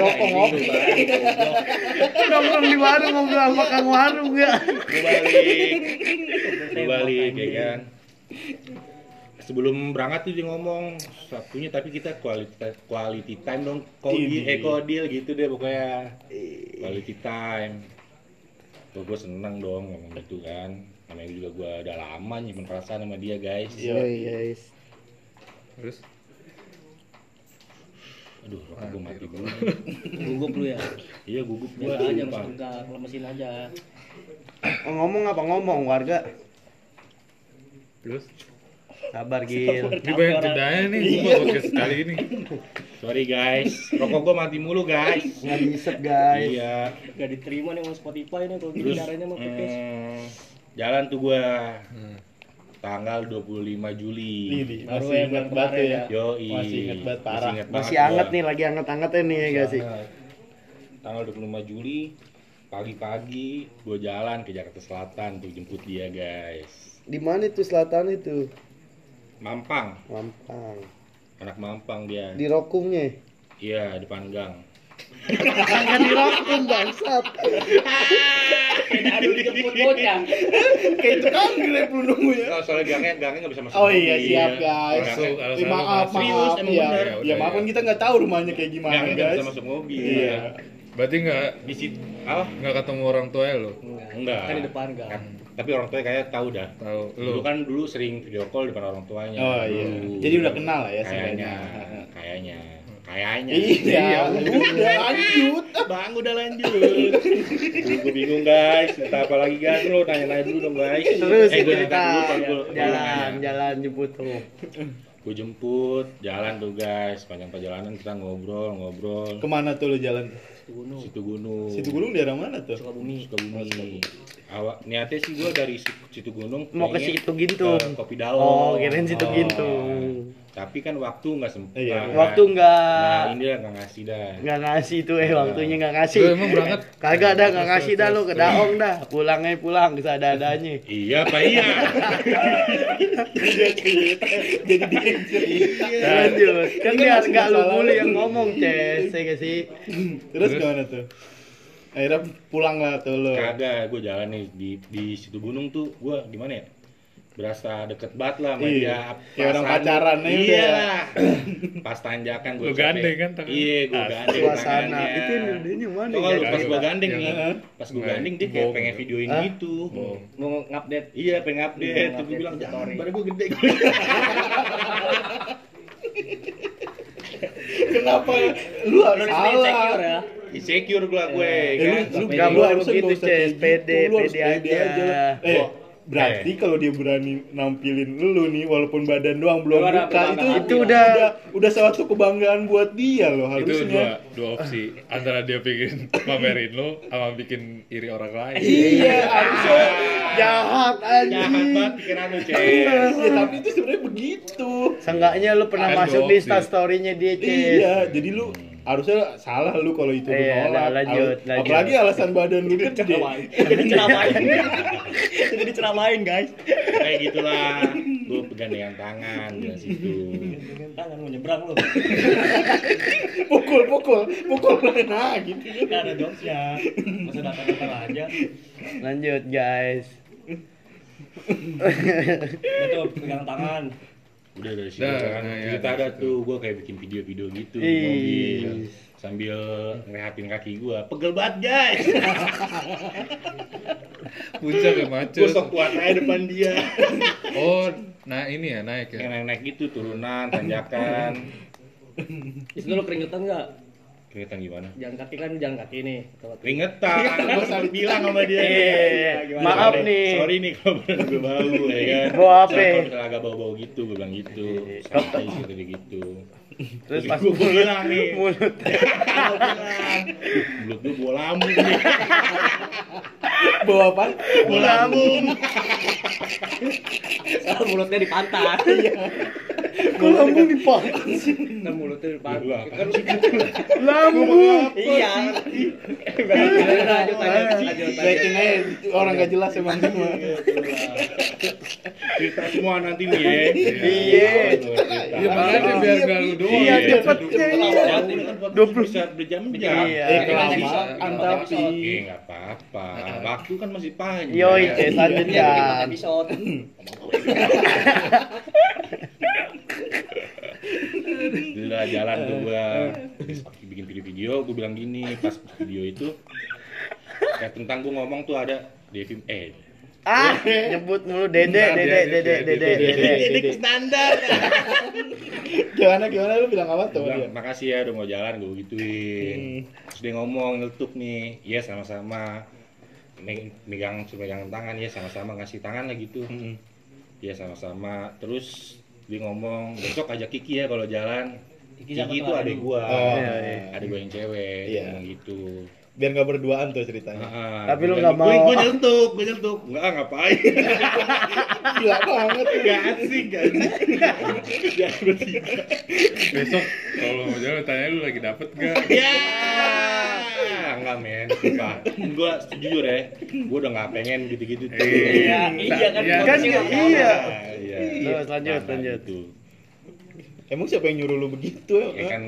Rokok ngopi. Nongkrong di warung ngobrol sama kang warung ya. gue balik. Gue balik ya kan? Sebelum berangkat tuh dia ngomong Sabtunya tapi kita quality quality time dong. Kodil Ini. eh kodil gitu deh pokoknya. Quality time. Gue seneng dong ngomong gitu kan namanya juga gue udah lama nyimpen perasaan sama dia guys. Iya. Yoi, guys. Terus? Aduh rokok gue mati dulu gugup lu ya? Iya gugup gua biasa aja masuk tegak lemesin aja. Oh, ngomong apa? Ngomong warga? Terus? Kabar Gil. ini banyak jedanya nih gua podcast kali ini. sorry guys. Rokok gue mati mulu guys. Nggak diisep guys. iya. Gak diterima nih sama Spotify nih kalau terus caranya sama podcast jalan tuh gua Hmm. tanggal 25 Juli Baru masih bulan banget ya. Yo, Masih inget banget parah. Masih anget nih, lagi anget-angetnya nih ya gak sih? Tanggal 25 Juli pagi-pagi gue jalan ke Jakarta Selatan tuh jemput dia guys. Di mana itu selatan itu? Mampang, Mampang. anak Mampang dia. Di Rokungnya. Iya, di Panggang. [LAUGHS] Kan di Rokung bangsat. [LAUGHS] aduh [LAUGHS] dijemput Kayak itu kan grab lu nunggu ya. Oh, soalnya gangnya gangnya nggak bisa masuk. Oh iya siap guys. Gangnya- Masuk, alasan Eh, maaf maaf emang ya. bener. Ya Ya udah, maaf kan ya. kita nggak tahu rumahnya kayak gimana Gangnya nggak guys. bisa masuk mobil. Iya. Berarti nggak Di situ apa? nggak ketemu orang tua ya lo? Enggak. kan di depan kan Kan- Tapi orang tuanya kayak tahu dah. Tahu Dulu lu. kan dulu sering video call depan orang tuanya. Oh iya. Dulu. Jadi udah kenal lah ya Kayaknya, sebenarnya. kayaknya, kayaknya. Iya, udah lanjut. [LAUGHS] Bang udah lanjut. gue bingung guys. Cerita apa lagi guys? Lo nanya-nanya dulu dong guys. Terus eh, gue cerita Jalan, jalan, jalan jemput tuh. Gue jemput, jalan tuh guys. Panjang perjalanan kita ngobrol, ngobrol. Ke mana tuh lu jalan? Situ gunung Situ gunung. Situ gunung daerah mana tuh? Sukabumi Sukabumi. Awak niatnya sih gue dari situ, gunung Mau ke situ Gintung. ke Kopi Dalong. Oh, kirain situ Oh. Gintung. Tapi kan waktu nggak sempet. Iya. Waktu Nah, nggak ini lah nggak ngasih dah. nggak ngasih tuh eh waktunya nggak Lu ngasih. emang berangkat [LAUGHS] Kagak dah nggak ngasih dah lu ke daong dah. Pulangnya pulang seadanya. [LAUGHS] Iya pak iya. Jadi dia cerita. Lanjut. Kan Ini kan masih nggak lu mulu lu. yang ngomong, Ces. Ya gak sih? [LAUGHS] Terus gimana tuh? Akhirnya pulang lah tuh lu. Kagak, gue jalan nih di di situ gunung tuh, gue gimana ya? Berasa deket banget lah sama Iya. dia. Kayak orang pacaran aja Iya udah. [CLEARS THROAT] Pas tanjakan gue Lu gandeng kan tangan? Iya, gue gandeng Suasana tangannya. itu ini yang mana? Guys? pas gue gandeng nih, pas gue gandeng dia kayak pengen videoin gitu. Mau ngupdate Iya, pengen update. Iya, Tuh gue bilang, jangan, story." baru gue gede. [LAUGHS] Kenapa lu harus Lu di insecure salah? ya Insecure gue, gue Eh, kan. lu, usah Ces. kayak Pede, gitu, harus pede aja. Eh. Berarti kalau dia berani nampilin lu nih walaupun badan doang belum Gimana buka itu Itu dia? udah udah udah suatu kebanggaan buat dia loh Itu dua harusnya. dua opsi antara dia bikin [LAUGHS] pamerin lo sama bikin iri orang lain. Iya, harusnya jahat Jahat anjing. banget pikiran lu, Cek. ya tapi itu sebenarnya begitu. Seenggaknya lu pernah Kan masuk di. Insta story-nya dia. Iya, jadi lu harusnya salah lu kalau itu lu Iya, nolak. lanjut, lanjut. Apalagi alasan badan lu gede. [LAUGHS] jadi diceramain [LAUGHS] jadi diceramain guys Kayak gitulah. Gue pegangan tangan di situ. dengan tangan mau nyebrang lu pukul, pukul, pukul nah gitu. nggak ada jokesnya masa datar-datar aja Lanjut, guys. itu pegang tangan Udah dari situ Dah, kan. nah, ya, ada situ. tuh gue kayak bikin video-video gitu di mobil sambil ngerehatin kaki gue. Pegel banget guys. [LAUGHS] Puncak ya gue macet. sok kuat aja depan dia. [LAUGHS] Oh, nah ini ya naik Yang ya. naik-naik gitu turunan, tanjakan. itu lu keringetan nggak Kelihatan gimana? jalan kaki kan jalan kaki nih Keringetan, [LAUGHS] gue selalu bilang sama dia. Eh, gimana? maaf Sorry- nih. Sorry nih kalau [LAUGHS] bener gue bau ya kan. Bau apa? Kalau misalnya agak bau-bau gitu, gue bilang gitu. Santai sih tadi gitu. Terus pas gue bilang nih, mulut Gua bilang, mulut lu bawa lambung nih. [LAUGHS] Bawa apa? Bawa lambung. Kalau mulutnya di pantat [LAUGHS] kok lambung dipakai sih? kan mulutnya di pantat kan Lambung. iya lanjut lanjut lanjut aja orang gak jelas emang semua. Cerita semua nanti nih ya. Iya. Iya makanya biar nggak lu doang. Iya, ya. cepetnya iya. Dua puluh bisa berjam-jam. Iya. Eh Iya, kelamaan tapi. Eh nggak apa-apa. Waktu kan masih panjang. Yoi, Iya, kan. bikin episode [LAUGHS] Udah jalan tuh gua bikin video-video, gua bilang gini pas video itu kayak tentang gua ngomong tuh ada Devi eh Ah, nyebut mulu Dede, Dede, Dede, Dede, Dede. Dedek standar. [LAUGHS] Gimana gimana lu bilang apa tuh bilang, makasih ya udah mau jalan gue gituin. Hmm. Terus dia ngomong ngetuk nih, iya sama-sama. Me- Megang megang tangan ya sama-sama ngasih tangan lah gitu. Hmm. Iya sama-sama. Terus dia ngomong besok ajak Kiki ya kalau jalan. Kiki Kiki, itu adek gua. Oh, iya, iya. Adek gua yang cewek, Iya. ngomong gitu. Biar nggak berduaan tuh ceritanya. Ah, Tapi lu nggak gua- mau. Gua nyetuk, gua nyetuk. Enggak, ngapain? [LAUGHS] Gila banget. Enggak asik, gak asik. Jangan bertiga. Besok kalau mau jalan tanya lu lagi dapet gak? Ya, enggak men, sumpah. Gua jujur ya, gua udah nggak pengen gitu-gitu tuh. Iya, iya kan. Iya. Kan iya. Iya. Terus, lanjut, Nah, lanjut. Emang siapa yang nyuruh lu begitu ya? Ya kan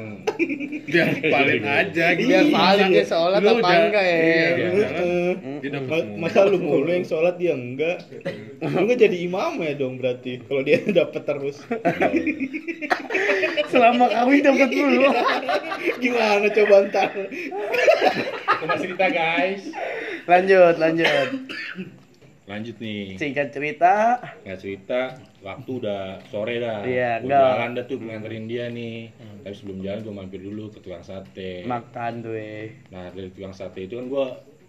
[LAUGHS] Biar valid aja gitu. Biar valid dia sholat apa enggak ya? Iya, Iya. semua. Masa lu mulu yang sholat dia enggak? Lu nggak jadi imam ya dong berarti kalau dia [LAUGHS] dapet terus. [LAUGHS] Selama kawin dapat dulu. Gimana coba ntar? Cuma cerita guys. Lanjut, lanjut. Lanjut nih. Singkat cerita, Nggak cerita, waktu udah sore dah. Iya, enggak. jalan dah tuh nganterin dia nih. Tapi sebelum jalan gua mampir dulu ke tukang sate. makan tuh eh. Nah dari tukang sate itu kan gua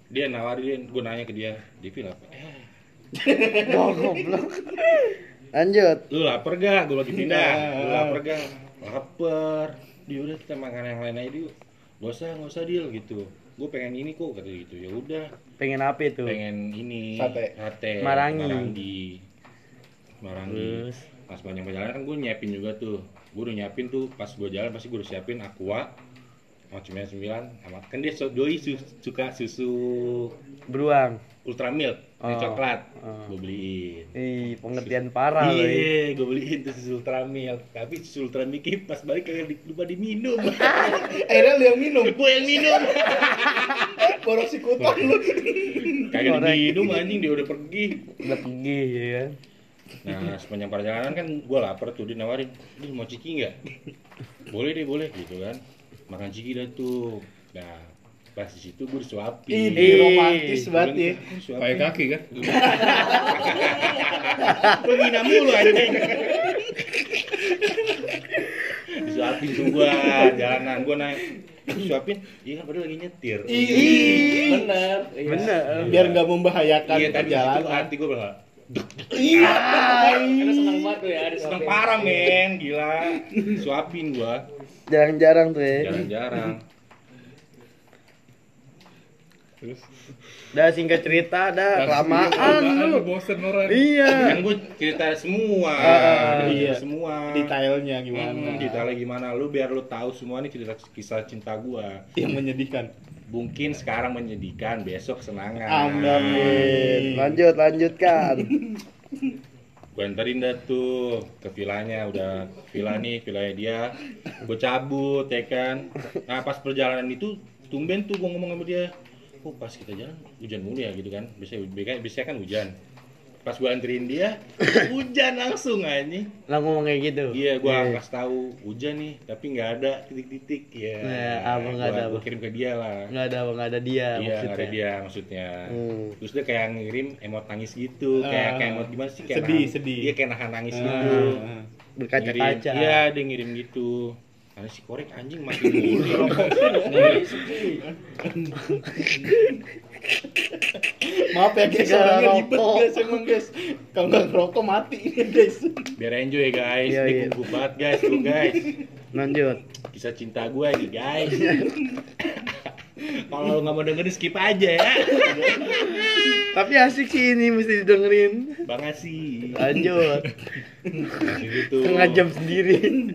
dia nawarin, gua nanya ke dia, Divi lapar? Eh, [LAUGHS] Goblok. Lanjut. lu lapar gak? Gua lagi pindah. Nah. Lu lapar gak? Lapar. Dia udah kita makan yang lain aja dulu. Gak usah, gak usah deal gitu. Gue pengen ini kok kata gitu. Ya udah, Pengen apa itu? pengen ini Sate. sate Marangi. Marangi. Marangi. Terus Pas banyak perjalanan kan gue nyiapin juga tuh. Gue udah nyiapin tuh pas gue jalan pasti gue udah siapin aqua sama cemilan sembilan sama kan dia so, doi su- suka susu beruang. ultra milk yang Oh. coklat Oh. gue beliin Ih, pengertian parah loh. eh. iya gue beliin tuh susu ultra milk tapi susu ultra milk pas balik kagak di- lupa diminum [LAUGHS] Akhirnya lu yang minum. gue yang minum [LAUGHS] Borok si kutan lu. kagak diminum anjing dia udah pergi Udah pergi ya kan. Nah, sepanjang perjalanan kan gue lapar tuh dia nawarin, "Dia mau ciki nggak?" [LAUGHS] boleh deh, boleh gitu kan. Makan ciki dah tuh. Nah, pas di situ gue disuapin. Ih, romantis banget ya. Pakai kaki kan? [LAUGHS] Gue ngina mulu anjing. disuapin tuh gua jalanan gua naik disuapin iya kan padahal lagi nyetir Ih, Bener. iya. Bener. biar nggak membahayakan iya perjalanan. hati gua bilang Karena senang banget tuh ya. suapin. parah men gila suapin gua Jarang-jarang tuh ya. jarang-jarang Terus Udah singkat cerita, dah kelamaan lu. bosen orang. Iya. kan gua cerita semua Ah, ah, Cerita iya. semua detailnya Hmm, gimana? detailnya gimana lu biar lu tahu semua nih cerita kisah cinta gua Yang menyedihkan. Mungkin sekarang menyedihkan besok senangan. Amin. Lanjut, lanjutkan. [LAUGHS] gue anterin dah tuh ke vilanya. Udah villa nih villanya dia. Gue cabut ya kan? Nah pas perjalanan itu tumben tuh gue ngomong sama dia. Oh pas kita jalan hujan mulu ya gitu kan? Biasanya biasanya kan hujan pas gue anterin dia [LAUGHS] hujan langsung anjing Lah ngomong kayak gitu. iya gue Iya. kasih tahu hujan nih tapi nggak ada titik-titik ya Nah, apa nggak ada, gue apa? kirim ke dia lah Nggak ada, nggak ada dia iya nggak ada dia maksudnya Hmm. terus dia kayak ngirim emot nangis gitu kayak Ah. kayak emot gimana sih kayak Sedih, nahan- sedih. iya kayak nahan nangis Ah. gitu Berkaca-kaca. Ngirim- iya dia ngirim gitu karena si korek anjing mati mulu [LAUGHS] [LAUGHS] Maaf ya guys, orangnya ribet rokok. guys emang guys. Kalau nggak ngerokok mati ini guys. biar enjoy guys Iya, ini iya. kumpul banget guys tuh guys Lanjut. kisah cinta gue nih guys kalau nggak mau dengerin skip aja ya Tapi asik sih ini mesti didengerin. banget sih Lanjut. gitu Setengah jam sendiri.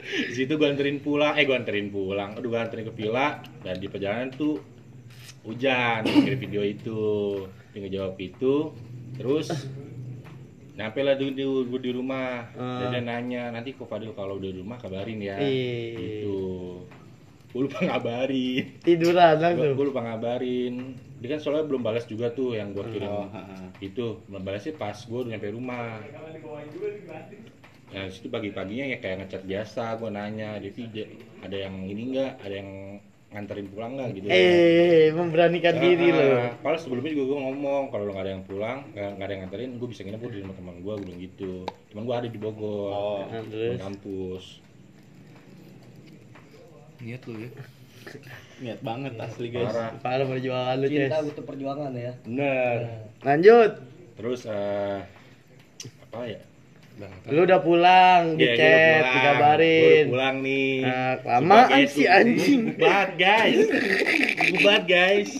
di situ gue anterin pulang eh gue anterin pulang aduh gue anterin ke villa dan di perjalanan tuh hujan kirim video itu dia ngejawab itu terus nyampe lah di, di, rumah. Ah. dan nanya nanti kok Fadil kalau udah di rumah kabarin ya. Iya. gitu. Gue lupa [LAUGHS] ngabarin. Tiduran gue langsung. lupa ngabarin. Dia kan soalnya belum balas juga tuh yang gue kirim Oh, itu. Belum balasnya pas gue udah nyampe rumah. Nah, situ pagi-paginya ya kayak ngechat biasa, gue nanya, Devi ja- ada yang ini enggak, ada yang nganterin pulang nggak gitu Eh, memberanikan diri Ah, lo. Padahal sebelumnya juga gue ngomong kalau lo nggak ada yang pulang, nggak ada yang nganterin, gue bisa nginep di rumah teman gue, gue bilang gitu. Teman gue ada di Bogor, Oh, Nah, di kampus. Niat lu ya. Niat banget asli guys. Parah. parah perjuangan lu, cinta butuh perjuangan ya Bener. Lanjut. Terus eh apa ya? Lu udah pulang, di Iya, gua udah chat, pulang. Gua dikabarin. udah pulang nih. Nah, kelamaan Sumpah, sih, guys, anjing. Gua banget guys. Gua banget guys.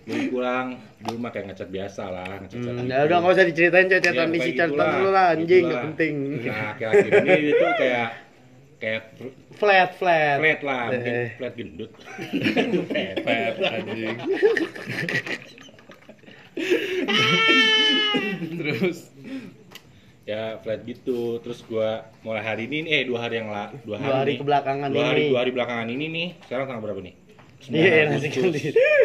Gue pulang di rumah kayak ngecat biasa lah, ngecat Hmm, ya udah nggak usah diceritain chat-chatan isi catatan dulu lah, anjing, nggak penting. Nah, akhir-akhir ini itu kayak kayak Flat, flat. flat lah, mungkin Eh. flat gendut. [LAUGHS] Pet anjing. [LAUGHS] Terus ya flat gitu terus gua mulai hari ini nih, eh dua hari yang lah dua hari, Dua hari nih. kebelakangan dua hari ini. dua hari belakangan ini nih sekarang tanggal berapa nih Iya, 9 nanti kali.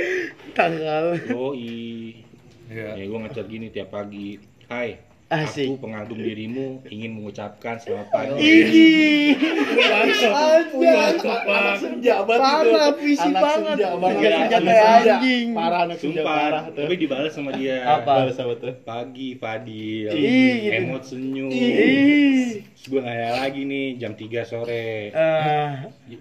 [LAUGHS] Tanggal. Yoi. ya Ya, gue ngecat gini tiap pagi. Hai, Asik. aku pengagum dirimu ingin mengucapkan selamat pagi. Ih, Mantap, anak senja banget. Parah, puisi Anak banget. senja banget. Anak senja kayak anjing. Parah anak senja parah tuh. tapi dibalas sama dia. Apa? Balas apa tuh? Pagi, Fadil. Ih, gitu. Emot senyum. Ih. Terus gue nanya lagi nih jam 3 sore. Eh,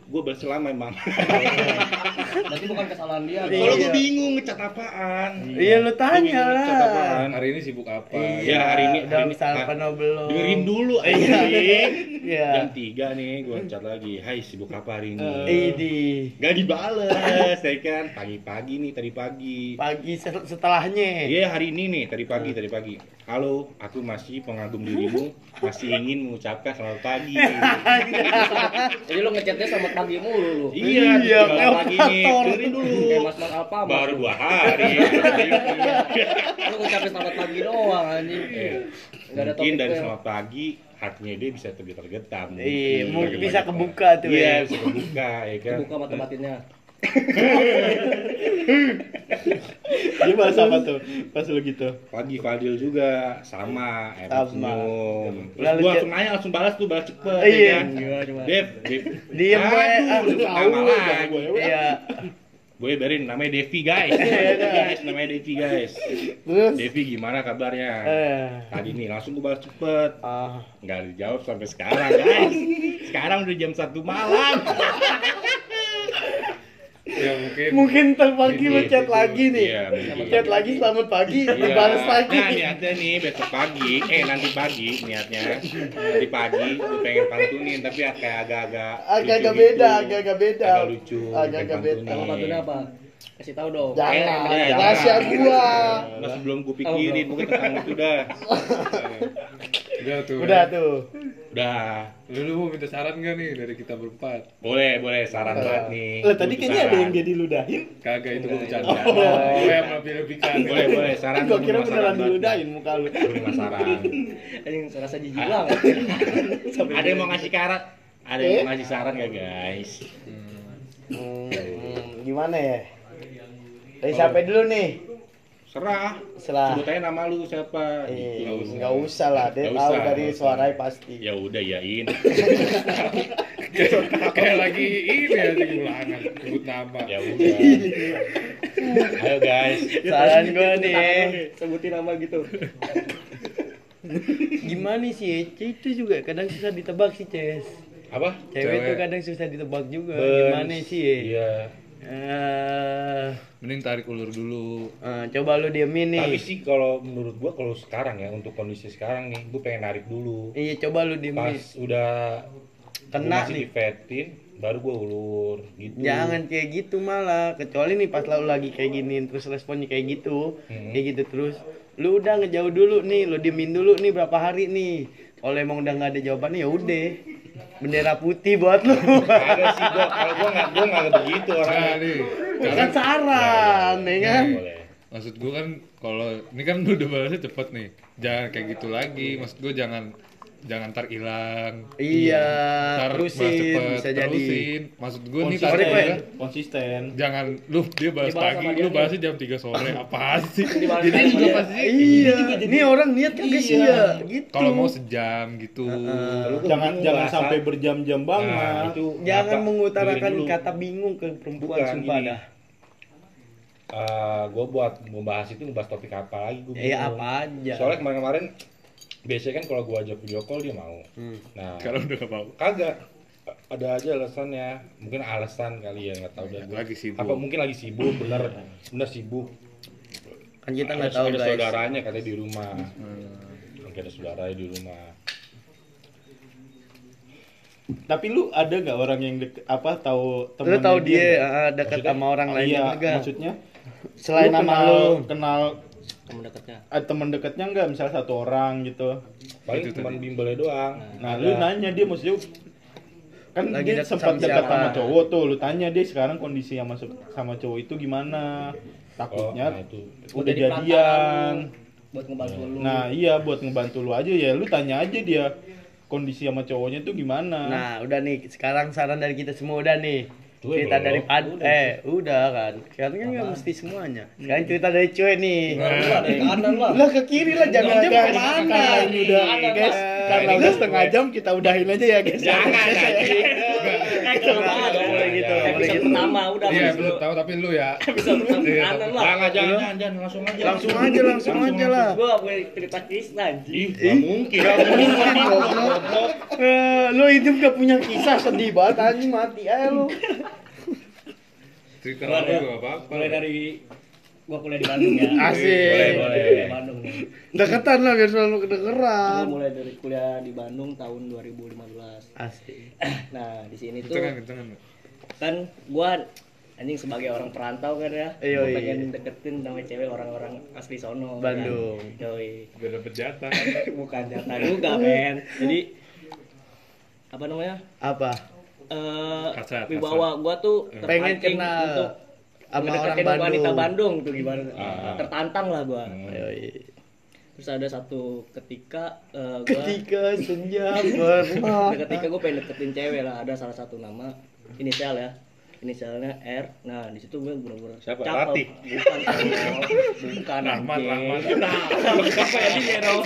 Gue balas lama emang. berarti bukan kesalahan dia Iya. Kalau gue bingung ngecat apaan. Iya, lu tanya ngecat lah. apaan. hari ini sibuk apa? Ya, hari ini udah hari ini sarapan ah, apa belum? Dengerin dulu Iya. anjing. Iya. Jam 3 nih gue ngecat lagi. Hai, sibuk apa hari ini? Idi. Gak dibales, ya kan? Pagi-pagi nih, tadi pagi. Pagi set- setelahnya. Iya hari ini nih, tadi pagi, tadi pagi. Halo, aku masih pengagum dirimu, masih ingin mengucapkan selamat pagi. [LAUGHS] jadi lu ngechatnya selamat pagi mulu lu iya, Iya, selamat pagi nih. Dengerin dulu. kayak mas mas apa Baru dua hari. [LAUGHS] lu ngucapin selamat pagi doang anjing Eh, ada Mungkin dari selamat pagi, hatinya dia bisa tergetar-getar. Iya, mungkin. bisa kebuka tuh. Iya, ya. bisa kebuka, ya kan? buka mata batinnya Dia balas apa tuh? Pas lu gitu. Pagi Fadil juga sama, Sama. senyum. Terus Lalu gua dia- langsung nanya, langsung balas tuh, balas cepet, Iya. ya? Dev, Dev. Gue. Aduh, Ah, nama tahu, lagi. gue. Iya. Gue barin namanya Devi guys. Iya, guys, namanya Devi guys. Terus Devi gimana kabarnya? eh Tadi nih langsung gue balas cepet. ah Nggak dijawab sampai sekarang guys. Sekarang udah jam 1 malam. Ya mungkin mungkin ntar pagi lu Gitu, chat lagi nih. Iya, mungkin. Chat lagi selamat pagi, Iya. dibalas lagi. Nah niatnya nih besok pagi, eh nanti pagi niatnya nanti pagi gue pengen pantunin tapi kayak agak-agak Agak-agak beda, gitu. agak-agak beda. Agak lucu. Agak-agak beda. pantunin. Apa? Kasih tahu dong. Jangan, Eh, jangan. rahasia gua. Masih belum gue pikirin, mungkin tentang itu dah. [LAUGHS] udah tuh. Udah tuh. Udah. Lu lu mau minta saran gak nih dari kita berempat? Boleh, boleh saran banget nih. Lah tadi kayaknya ada yang dia diludahin. Kagak itu gue bercanda. Oh. Gue yang melebih-lebihkan. Boleh, boleh saran. Gua gua kira beneran diludahin muka lu. Gua mau saran. [LAUGHS] Anjing serasa jijik banget. [LAUGHS] Ada yang mau ngasih karat? Ada yang mau ngasih saran gak guys? Hmm, gimana ya? Dari siapa dulu nih? Serah. Serah. Sebut aja nama lu siapa? Eh, Gitu. nggak usah lah, dia tahu usah, dari usah. suaranya pasti. Ya udah yain. [LAUGHS] Kayak lagi ini ya di ulangan sebut nama. Ya udah. [LAUGHS] Ayo guys. Saran gue nih, ya. Sebutin nama gitu. gimana sih? Ece itu juga kadang susah ditebak sih, Ces. Apa? Cewek Cewek. tuh kadang susah ditebak juga. Bens. Gimana sih? ya? Iya. Eh, Mending tarik ulur dulu. eh, coba lu diemin Tapi nih. sih kalau menurut gua kalau sekarang ya untuk kondisi sekarang nih, gua pengen narik dulu. Iya, coba lu Pas diemin. udah Kena gua masih nih. divetin, baru gua ulur gitu. Jangan kayak gitu malah, kecuali nih pas lu lagi kayak gini terus responnya kayak gitu, Hmm. kayak gitu terus. Lu udah ngejauh dulu nih, lu diemin dulu nih berapa hari nih. Kalau emang udah nggak ada jawabannya ya udah. Bendera putih buat lu. Ada sih gua kalau gua nggak gua nggak begitu Nah orangnya. nih, Kan saran, ya kan? Boleh. maksud gue kan kalau ini kan lu udah balasnya cepet nih. Jangan kayak gitu lagi. Maksud gue jangan jangan ntar hilang Iya, ntar balas terusin cepet, bisa jadi. terusin maksud gue nih tadi ya, konsisten jangan lu dia balas pagi lu nih. balasnya jam 3 sore [LAUGHS] apa sih jadi juga dia. pasti Iya, ini orang niat kan guys Iya. ya, gitu. kalau mau sejam gitu jangan jangan sampai berjam-jam Nah, banget itu Jangan kenapa? mengutarakan kata bingung ke perempuan Bukan, sumpah dah. Eh, gua buat membahas itu ngebahas topik apa lagi gua Iya bingung. apa aja. Soalnya kemarin-kemarin biasanya kan kalau gua ajak video call dia mau. Hmm. Nah, kalau udah gak mau kagak ada aja alasannya mungkin alasan kali ya nggak tahu gua. lagi sibuk. apa mungkin lagi sibuk bener bener sibuk Kan kita nggak tahu ada guys. saudaranya katanya di rumah Hmm. mungkin ada saudaranya di rumah tapi lu ada nggak orang yang dek, apa tahu Lu temennya tahu dia nggak? ah, dekat sama orang lain iya enggak? maksudnya Selain lu nama kenal lu. kenal temen dekatnya eh, temen dekatnya nggak misal satu orang gitu. Paling Itu cuma bimbelnya doang. Nah Ada. lu nanya dia maksudnya kan Lagi dia sempat dekat siapa? sama cowok tuh lu tanya dia sekarang kondisi sama se- sama cowok itu gimana? Oh, takutnya nah itu. udah Udah di jadian. buat ngebantu lu. Nah iya buat ngebantu lu aja ya lu tanya aja dia kondisi sama cowoknya tuh gimana. Nah, udah nih. Sekarang saran dari kita semua udah nih. Cuy, cerita dari pad eh udah kan. Sekarang kan nggak mesti semuanya. Sekarang cerita dari cuy nih. Yang kanan lah Lah ke kiri lah jangan karena ini udah Kanan, guys. karena udah gue- setengah jam kita udahin aja ya guys. Jangan [LAUGHS] Nggak, nggak boleh gitu, episode gitu. pertama udah iya belum lu. tahu tapi lu ya episode pertama Iya, kanan lah jangan jangan jangan langsung aja Langsung aja, langsung aja lah. gua punya cerita kisah anjing ih nggak mungkin. Eh, lu hidup gak punya kisah sedih banget anjing mati aja lu. cerita Gua apa apa apa mulai dari gua kuliah di Bandung ya [LAUGHS] Asik. boleh boleh Kuliah di Bandung Deketan lah biar selalu gua kedengeran. mulai dari kuliah di Bandung tahun 2015 Asik. [CLEARS THROAT] nah di sini tuh kencengan kencengan kan gua anjing sebagai orang perantau kan ya Iya, gua iya. pengen deketin sama cewek orang-orang asli sono Bandung. kan. Yoi. udah dapet jatah [LAUGHS] bukan jatah juga men jadi apa namanya Apa? eh Kasat, wibawa gua tuh Pengen terpancing kenal untuk sama orang Bandung. wanita Bandung tuh gimana Ah. tertantang lah gua Yoi. terus ada satu ketika eh, gua Ketika senja ketika gua pengen deketin cewek lah ada salah satu nama inisial ya inisialnya R nah di situ gue bener-bener Siapa? cakep. Rati? bukan bukan Rahmat. Rahmat. nah apa ya dia dong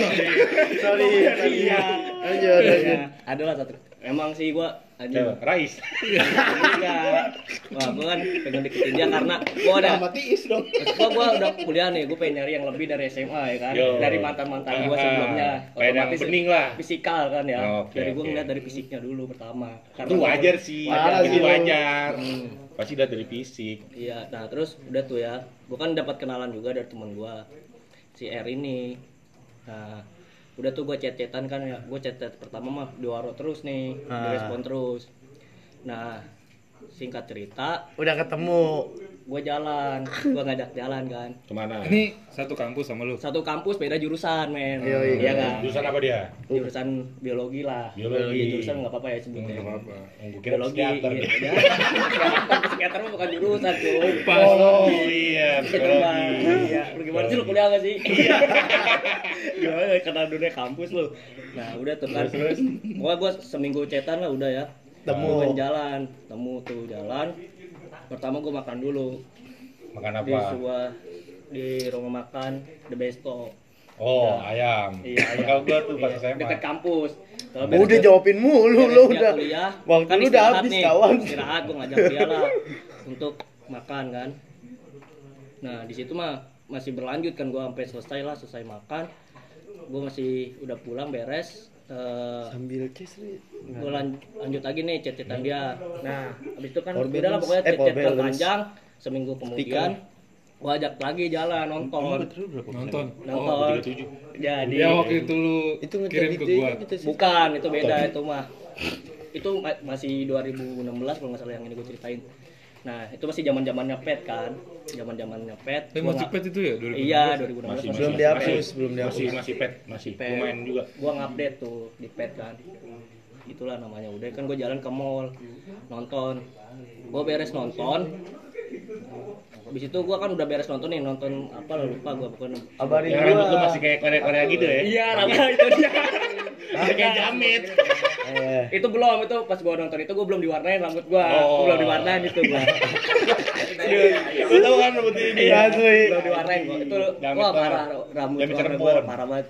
Sorry, sorry. iya Lanjut, lanjut. Adalah satu emang sih gua anjing Coba, Rais. Enggak wah gua kan pengen deketin dia karena gua ada sama tiis dong. Gua gua udah kuliah nih gua pengen nyari yang lebih dari SMA ya kan? Yo. dari mantan mantan gua Ah, sebelumnya. Pengen yang bening lah. fisikal kan ya. Oke, dari gua oke. ngeliat dari fisiknya dulu pertama. Itu wajar sih. Wajar itu sih. wajar. Hmm. pasti lihat dari fisik. Iya nah terus udah tuh ya. Gua kan dapat kenalan juga dari temen gua. Si R ini nah udah tuh gue chat-chatan kan ya gue chat-chat pertama mah di waro terus nih Ah. direspon terus nah singkat cerita Udah ketemu. gue jalan gue ngajak jalan kan ke mana ini satu kampus sama lu satu kampus beda jurusan men Yoi. iya kan jurusan apa dia jurusan biologi lah Biologi. Iya, jurusan nggak apa-apa ya sebutnya nggak apa-apa Oh, biologi psikiater. iya. [LAUGHS] psikiater mah bukan jurusan cuy oh iya Biologi. Iya. Lu gimana sih lu kuliah gak sih? [LAUGHS] [LAUGHS] Gimana ya kenal dunia kampus lu. Nah, udah tuh kan. Gua gua seminggu cetan lah udah ya. Temu. Kan jalan, temu tuh jalan. Pertama gua makan dulu makan di apa sebuah di rumah makan The Besto. oh ayam Iya, iya. Bakal gua tuh pas Iya, SMA Dekat kampus. Kalau Oh, udah jawabin mulu lu udah. kuliah, Waktu kan lu udah habis nih. kawan. Istirahat gua ngajak dia lah untuk makan kan. Nah, di situ mah masih berlanjut kan gua sampai selesai lah, selesai makan. Gua masih udah pulang beres. Eh, Sambil kiss nih. gue lanjut lagi nih chat-chatan dia. Nah, habis itu kan udah lah pokoknya Eh, balance. panjang. Seminggu kemudian gua ajak lagi jalan nonton. nonton Nonton. 37. Jadi ya waktu itu lu Itu kirim ke gua gitu sih. Bukan, itu beda itu mah. Itu ma- masih 2016 kalau nggak salah yang ini gue ceritain. Nah, itu masih zaman-zamannya pet kan. Zaman-zamannya pet. tapi Gua masih pet itu ya 2016 Iya, 2016 masih masih, Belum masih- dihapus, masih- belum dihapus. masih masih pet masih Pet. lumayan juga Gua ngupdate tuh di pet kan. Itulah namanya. Udah kan gue jalan ke mall nonton. Gue beres nonton. Habis itu gua kan udah beres nonton nih, nonton apa lah lupa gua pokoknya. Kabarin Yang rambut lu gua. masih kayak Korea-Korea gitu ya? Iya, rambut itu dia. Masih kayak jamit. Eh. itu belum itu pas gua nonton itu gua belum diwarnain rambut gua. Oh. Belum diwarnain itu gua. [LAUGHS] Lu tahu kan rambut ini? Iya, asli. belum diwarnain gua. Itu banget. parah rambut Jamit warna Cirebon. gua parah banget.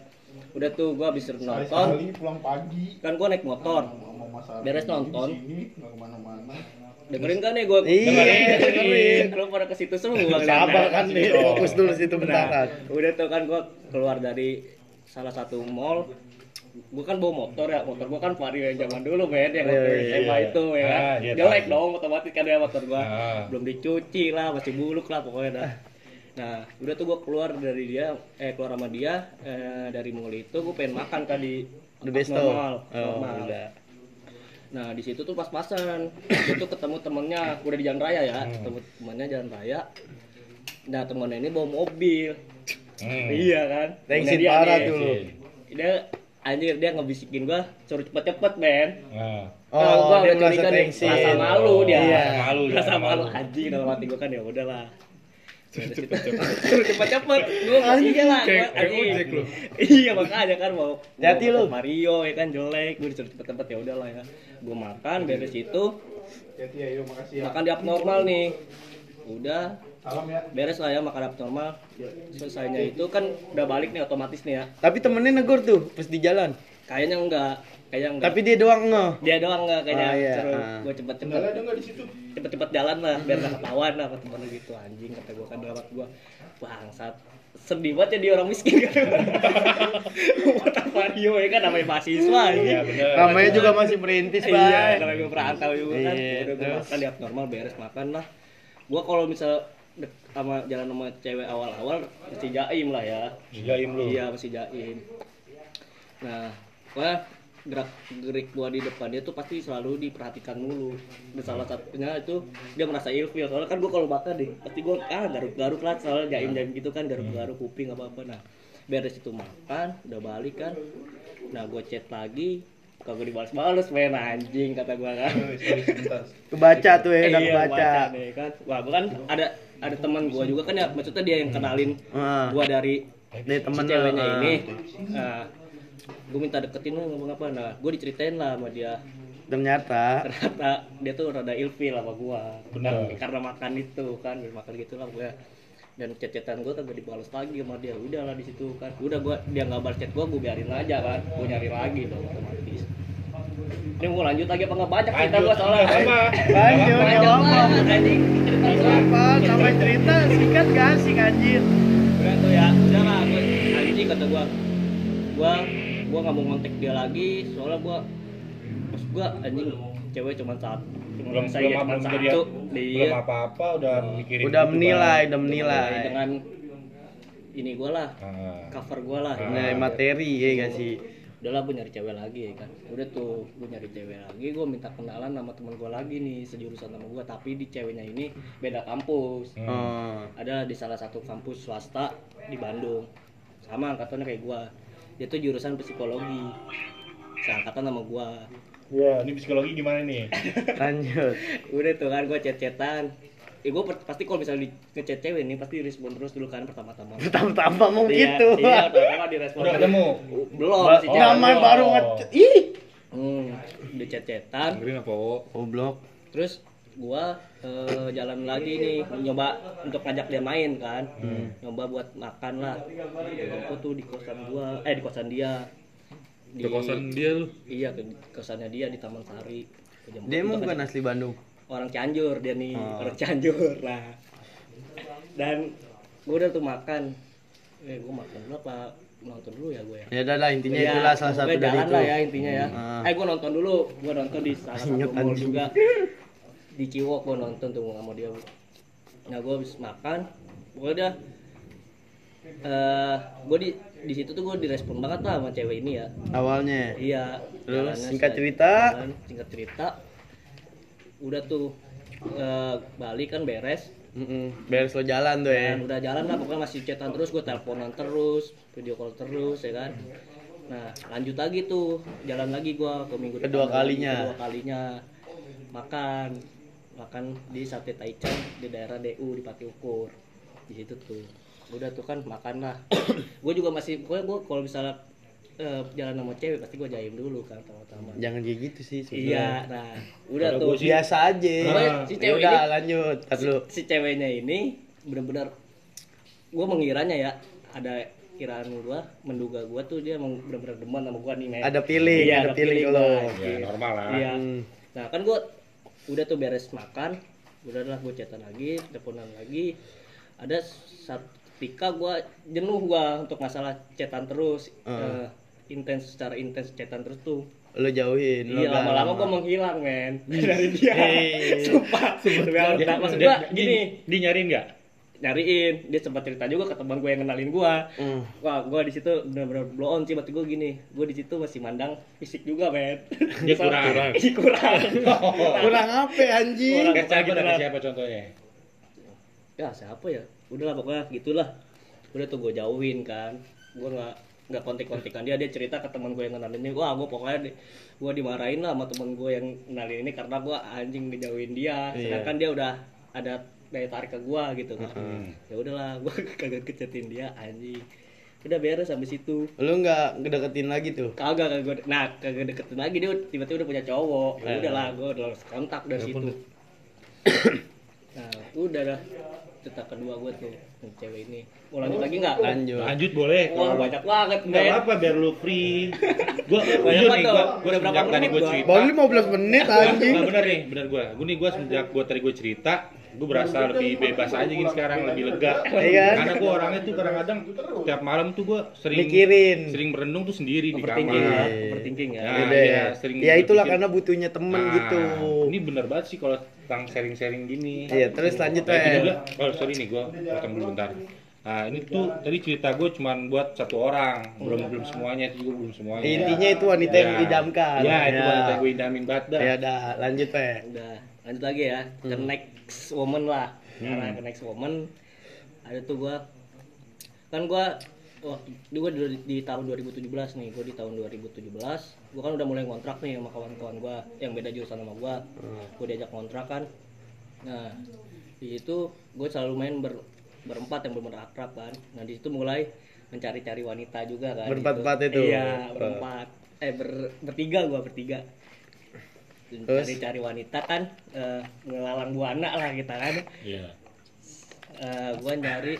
Udah tuh gua habis nonton, Sekali pulang pagi. kan gua naik motor. Masak Beres nonton. di sini, nggak ke mana-mana. Dengerin kan nih gua? Iya, dengerin. Lu pada ke situ semua. Sabar kan nih, fokus dulu situ bentar. Nah, udah tuh kan gua keluar dari salah satu mall gua kan bawa motor ya motor gua kan Vario yang zaman dulu men yang waktu Iya, SMA iya. itu ya kan Ah, iya, jelek tahu. dong otomatis kan ya motor gua Ah. belum dicuci lah masih buluk lah pokoknya dah nah udah tuh gua keluar dari dia eh keluar sama dia eh, dari mall itu gua pengen makan kan di The normal, Oh, normal. udah. Nah di situ tuh pas-pasan, dia tuh ketemu temennya, udah di jalan raya ya, Hmm. ketemu temennya jalan raya. Nah temennya ini bawa mobil, Hmm. iya kan? Temennya dia parah nih. tuh. Dia anjir dia ngebisikin gua suruh cepet-cepet men. Nah. Oh, Nah, gua dia udah curiga merasa nih, rasa malu dia. Iya. Malu rasa malu malu. anjing dalam hati gua kan ya udahlah. Cepet-cepet, gua iya lah, lu. Iya makanya kan mau lu. ke Mario ya kan jelek, gua disuruh cepet-cepet ya udahlah ya. Gua makan beres itu, ya, yuk makasih ya. makan di abnormal nih udah Salam ya. beres lah ya makan abnormal selesainya itu kan udah balik nih otomatis nih ya Tapi temennya negor tuh pas di jalan. kayaknya enggak kayaknya enggak Tapi dia doang ngeh. dia doang enggak kayaknya Ah, iya. Ah. gue nggak di situ? cepet-cepet jalan lah biar gak ketahuan lah sama temen gitu anjing kata gue kan dalam gue bangsat sedih banget ya dia orang miskin kan buat Vario ya kan namanya mahasiswa Iya anjing bener. Namanya juga masih merintis, Iya, Bay. namanya gue perantau juga kan. Iya, Udah gue makan di abnormal beres makan lah. Gua kalau misal sama jalan sama cewek awal-awal mesti jaim lah ya. Jaim lu. Iya, masih jaim. Nah, gua gerak gerik gua di depan dia tuh pasti selalu diperhatikan mulu. Dan salah satunya itu dia merasa ilfil soalnya kan gua kalau makan deh pasti gua ah garuk-garuk lah soalnya jaim-jaim gitu kan garuk-garuk kuping apa-apa. Nah, beres itu makan, udah balik kan. Nah, gua chat lagi kagak dibalas-balas main anjing kata gua kan. Kebaca tuh ya, udah Iya, kebaca. baca deh kan. Wah, gua kan ada ada teman gua juga kan ya maksudnya dia yang kenalin Ah. gua dari Dari temen ceweknya lu, ah. ini. Nah, gua minta deketin lu ngomong apa. Nah, gua diceritain lah sama dia. Ternyata Ternyata dia tuh rada ilfil sama gua. Benar. Karena makan itu kan, makan gitu lah gua. Dan chat-chatan gua kagak dibalas lagi sama dia. Udah lah di situ kan. Udah gua dia nggak balas chat gua, gua biarin aja kan. Gua nyari lagi dong otomatis. Ini mau lanjut lagi apa nggak banyak cerita gua soalnya. Apa? Lanjut, nggak apa-apa. apa? Sampai cerita singkat gak asik anjir. udah tuh ya udah lah gua anjing kata gua gua gua nggak mau ngontek dia lagi soalnya gua pas gua anjing cewek cuma satu cuma Belum saya belum cuma belum satu dia belum apa-apa udah mikirin Udah gitu, menilai, Bang. udah menilai. dengan ini gua lah Ah. cover gua lah Menilai materi ya gak sih? udahlah gue nyari cewek lagi ya kan udah tuh gue nyari cewek lagi gue minta kenalan sama teman gue lagi nih sejurusan sama gue tapi di ceweknya ini beda kampus Hmm. Oh. ada di salah satu kampus swasta di Bandung sama angkatannya kayak gua dia tuh jurusan psikologi seangkatan sama gua Iya, ini psikologi gimana nih? [LAUGHS] Lanjut. udah tuh kan gua chat-chatan eh gua per- pasti kalau misalnya di ngechat cewek ini pasti respon terus dulu kan pertama-tama Pertama-tama mau Iya, gitu. iya pertama di respon Udah ketemu? belum Ba- masih chat Namanya Oh. baru ngechat. Ih. hmm, di chat-chatan Dengerin apa wo? Goblok. terus gua eh, jalan lagi nih nyoba untuk ngajak dia main kan nyoba buat makan lah aku tuh di kosan gua eh di kosan dia di Ke kosan dia lu. iya ke kosannya dia di Taman Sari Dia emang itu bukan kan asli Bandung. orang Cianjur dia nih Oh. orang Cianjur lah dan gua udah tuh makan eh gua makan dulu apa nonton dulu ya gue ya Ya udah lah intinya Iya, itulah salah satu dari itu. lah ya intinya ya. Ah. Eh gua nonton dulu, gua nonton di salah satu mall juga. [LAUGHS] Di Ciwok gua nonton tuh sama dia. Nah, gua habis makan, gua udah eh gua di di situ tuh gua direspon banget lah sama cewek ini ya. Awalnya. Iya. Terus, singkat cerita? jalan, singkat cerita. Udah tuh eh, balik kan beres. Mm-mm. Beres lo jalan tuh ya. Dan udah jalan lah pokoknya masih chatan terus, gue teleponan terus, video call terus ya kan. Nah lanjut lagi tuh, jalan lagi gua ke minggu Kedua depan kalinya. Kedua kalinya makan. Makan di sate taichan di daerah DU di Pati Ukur di situ tuh udah tuh kan makan lah [COUGHS] gue juga masih gue gue kalau misalnya eh, jalan sama cewek pasti gue jaim dulu kan pertama-tama Jangan kayak gitu sih sebenarnya. iya nah udah tuh sih- Biasa aja. Pokoknya si Ya cewek udah ini- lanjut. Dulu. si ceweknya ini benar-benar gue mengiranya ya ada kiraan gua menduga gua tuh dia emang benar-benar demen sama gua nih men Ada feeling, Iya, ada Bang. kalau. Ya normal lah. iya Hmm. nah kan gua udah tuh beres makan udah lah gue chatan lagi teleponan lagi ada satu ketika gua jenuh gua untuk masalah chatan terus Heeh. eh, intens secara intens chatan terus tuh Lu jauhin. Iya gak lama-lama lama. gua menghilang men [LAUGHS] dari dia. Eh. Sumpah. Maksud dia- gini, Dia nyariin nggak? Nyariin dia sempat cerita juga ke teman gue yang kenalin gua Hmm. wah gua di situ benar-benar blow on sih berarti gue gini gue di situ masih mandang fisik juga men Dia kurang. [LAUGHS] kurang kurang [LAUGHS] Kurang apa anjing? Kurang. Kayak kita siapa contohnya? ya siapa ya udahlah pokoknya gitulah udah tuh gue jauhin kan gue nggak nggak kontek-kontekan dia dia cerita ke teman gue yang kenalin ini wah gue pokoknya di, gue dimarahin lah sama teman gue yang kenalin ini karena gue anjing ngejauhin dia Iya. sedangkan dia udah ada daya tarik ke gue gitu kan Hmm. ya udahlah gue [LAUGHS] kagak kecetin dia anjing udah beres sampai situ Lu nggak ngedeketin lagi tuh. kagak kagak nah kagak deketin lagi dia tiba-tiba udah punya cowok ya Eh. udahlah gue udah harus kontak dari situ [COUGHS] nah udah dah cerita kedua gue tuh yang cewek ini mau lanjut lagi nggak Lanjut. Lanjut boleh. wah banyak banget Enggak men apa biar lu free. [LAUGHS] Gua Banyak jujur nih gua gua Udah berapa sejak tadi menit gua gua? cerita. Baru 15 menit anjing. Enggak bener nih, bener gua. Gua nih gua sejak gua tadi gua cerita, gua berasa lebih bebas aja gini sekarang, lebih lega. [LAUGHS] Iya kan? Karena gua orangnya tuh kadang-kadang tiap malam tuh gua sering Mikirin. sering merenung tuh sendiri di overthinking ya kamar. overthinking ya Ya, Udah iya, ya. sering Ya itulah berpikir. karena butuhnya temen Nah, gitu. Ini bener banget sih kalau tentang sharing-sharing gini. Iya, terus lanjut juga, oh sorry nih gua potong dulu bentar. Nah ini tuh tadi cerita gue cuman buat satu orang, belum belum semuanya itu juga belum semuanya. Intinya itu wanita yang Ya. idamkan. Ya itu Ya. wanita yang gue idamin banget dah. Ya udah, lanjut Pe. udah lanjut lagi ya ke next woman lah. Karena ke next woman ada tuh gua kan gua waktu gua di, di tahun 2017 nih gua di tahun 2017 gua kan udah mulai kontrak nih sama kawan-kawan gua yang beda jurusan sama gua. Gua diajak kontrak kan. Nah di situ gua selalu main ber, berempat yang benar akrab kan. Nah di situ mulai mencari-cari wanita juga kan Berempat-empat gitu. itu? iya berempat. Eh ber, bertiga gua bertiga? Cari-cari wanita kan eh, ngelalang buana lah kita kan Iya. Eh, gua nyari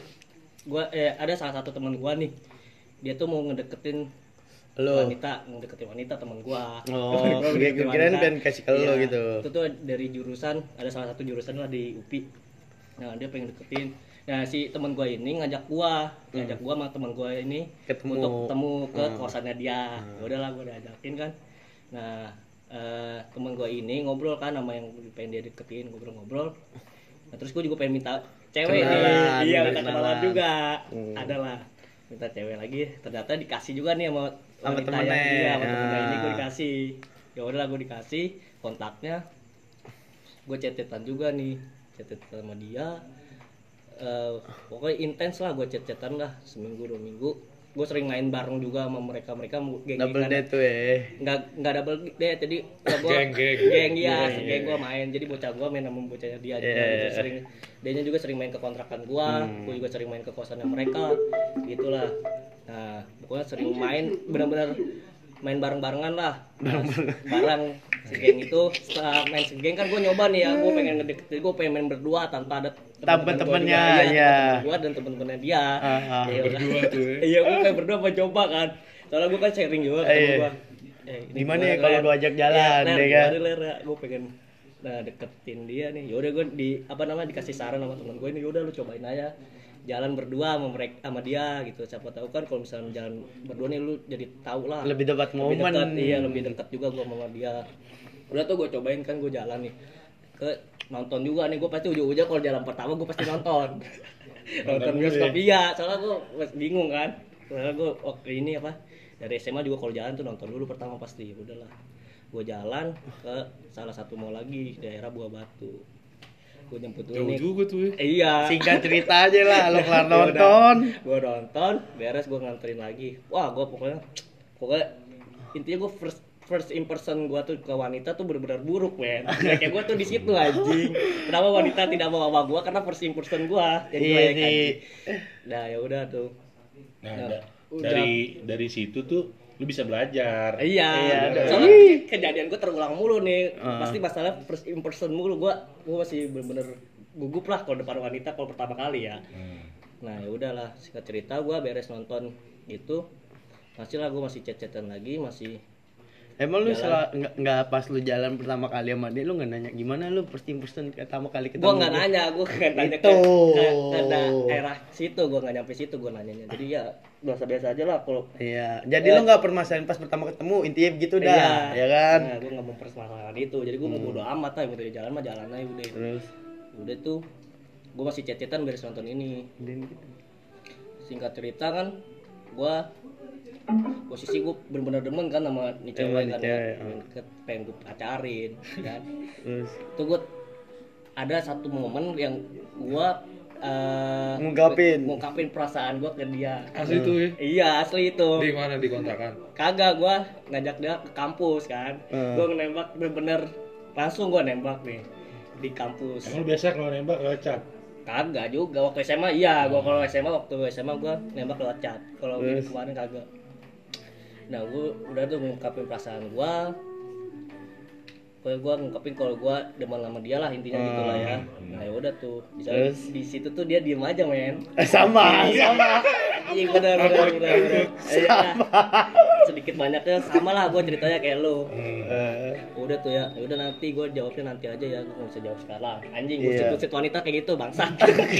gua eh ada salah satu teman gua nih dia tuh mau ngedeketin Lo. wanita ngedeketin wanita teman gua Oh, gua wanita. pengen kasih ke lo Iya, gitu. itu tuh dari jurusan ada salah satu jurusan lah di UPI nah dia pengen deketin nah si teman gua ini ngajak gua ngajak gua sama teman gua ini Hmm. Ketemu. untuk ketemu ke Hmm. kosannya dia ya udahlah gua udah ajakin kan nah eh, temen gua ini ngobrol kan sama yang pengen dia deketin ngobrol-ngobrol. Nah terus gua juga pengen minta cewek Kenalan, nih. Iya minta kenalan. juga. Hmm. adalah minta cewek lagi. Ternyata dikasih juga nih sama Sama wanita temennya. iya sama temennya ini gue Ah. dikasih. Ya udahlah gue dikasih kontaknya. Gue chatetan juga nih chatetan sama dia. Eh, pokoknya intens lah gue chat-chatan lah seminggu dua minggu gue sering main bareng juga sama mereka mereka geng Double date tuh ya. nggak nggak double date jadi gua Geng, geng. geng ya Iya, geng gua main jadi bocah gua main sama bocahnya dia juga Iya, iya. sering dia juga sering main ke kontrakan gua Hmm. gua juga sering main ke kosannya mereka gitulah nah pokoknya sering main benar-benar main bareng-barengan lah bareng si geng itu setelah main si geng kan gue nyoba nih ya gue pengen ngedeketin gue pengen main berdua tanpa ada Tanpa temen-temen temennya, gua dia, iya. temen-temen gua dan temen-temennya dia Ah, ah. Iya, Berdua tuh ya. iya gue pengen berdua mau coba kan soalnya gue kan sharing juga sama iya. gue eh, Gimana ya kalau gua ajak jalan, Iya, ya ler, kan? ya. gue pengen nah deketin dia nih yaudah gue di apa namanya dikasih saran sama temen gue ini yaudah lu cobain aja jalan berdua sama mereka sama dia gitu. Siapa tahu kan kalau misalnya jalan berdua nih lu jadi tahu lah. Lebih dapat lebih momen. dekat iya lebih dekat juga gua sama dia. Udah tuh gue cobain kan gue jalan nih ke nonton juga nih. Gue pasti ujung-ujung kalau jalan pertama gue pasti nonton. [LAUGHS] Nonton bioskop. iya soalnya gue bingung kan. Soalnya gue waktu ini apa dari SMA juga kalau jalan tuh nonton dulu pertama pasti. Udahlah. Gue jalan ke salah satu mall lagi daerah Buah Batu gue jemput dulu Jauh juga tuh ya. Iya Singkat cerita aja lah, lo kelar [LAUGHS] nonton. gue nonton beres gue nganterin lagi wah gue pokoknya pokoknya intinya gue first first impression gua tuh ke wanita tuh bener-bener buruk men [LAUGHS] kayak gua tuh di situ anjing kenapa wanita tidak mau sama gua karena first impression gua jadi Iya jelek, sih. anjing. nah ya udah tuh Nah, Nah, udah. dari dari situ tuh lu bisa belajar. Iya, Iya, ada. soalnya kejadian gue terulang mulu nih. Ah. Pasti masalah first impression mulu gue, gue masih bener-bener gugup lah kalau depan wanita kalau pertama kali ya. Hmm. Nah ya udahlah, singkat cerita gue beres nonton itu, masih lah gue masih chat-chatan lagi, masih Emang lu sel- nggak nggak pas lu jalan pertama kali sama dia lu nggak nanya gimana lu first impression pertama kali ketemu gue nggak nanya, gue nggak nanya ke, ke, ke daerah situ, gue nggak nyampe situ gue nanyanya. Jadi ya biasa-biasa aja lah kalau Iya, jadi Ya. lu nggak permasalahan pas pertama ketemu intinya begitu dah, Iya. ya kan? Nah, gue nggak mempermasalahkan itu, jadi gue mau bodo amat lah, gitu jalan mah jalan aja udah. Terus Udah tuh, gue masih chat-chatan beres nonton ini. dan gitu. singkat cerita kan gua posisi gua bener-bener demen kan sama nih cewek kan cewek, ya. ah. pengen, ke- pengen gue pacarin kan Terus itu gua ada satu momen yang gua eh, Ngungkapin. ngungkapin perasaan gua ke dia Asli tuh ya. iya asli itu Di mana di kontrakan? kagak gua ngajak dia ke kampus kan Hmm. gua nembak bener-bener langsung gua nembak nih di kampus Emang biasa kalau nembak lewat chat? Kagak juga waktu SMA iya, gua kalau SMA waktu SMA gua nembak lewat chat. Kalau kemarin kagak. Nah, gua udah tuh ngungkapin perasaan gua. Pokoknya gua ngungkapin kalau gua demen sama dia lah intinya gitu lah ya. Nah, ya udah tuh. Terus? di situ tuh dia diem aja, men. Eh, sama, sama. Iya benar benar benar. benar. Iya. Sedikit banyaknya sama lah gua ceritanya kayak lu. Eh, Udah tuh ya, udah nanti gua jawabnya nanti aja ya, gua nggak bisa jawab sekarang. Anjing, Iya. busit-busit wanita kayak gitu, bangsa.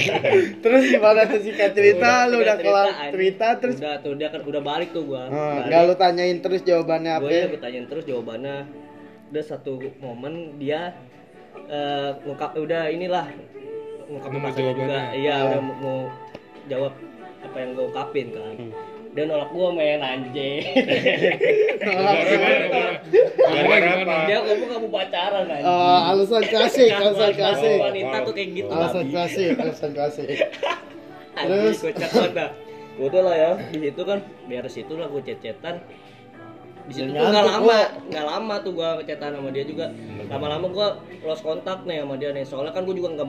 [LAUGHS] terus gimana tuh singkat cerita? lu udah kelar cerita terus udah tuh dia kan udah balik tuh gua. eh, nggak lu tanyain terus jawabannya apa? gue ya gue tanyain terus jawabannya udah satu momen dia eh, ngungkap udah inilah ngungkap perasaan juga. iya Ah. udah mau, mau jawab apa yang gue ungkapin kan. Hmm. dia nolak gue main anjing. Dia ngomong gak mau pacaran anjing. Eh, alasan klasik, alasan klasik. wanita tuh kayak gitu Alasan klasik, alasan klasik. [LAUGHS] Anjing, Terus? gue chat mana udah lah ya. Di situ kan beres itu lah gue chat-chatan di situ Ya tuh nggak lama kok. nggak lama tuh gue chatan sama dia juga. Lama-lama gue lost kontak nih sama dia nih. Soalnya kan gue juga nggak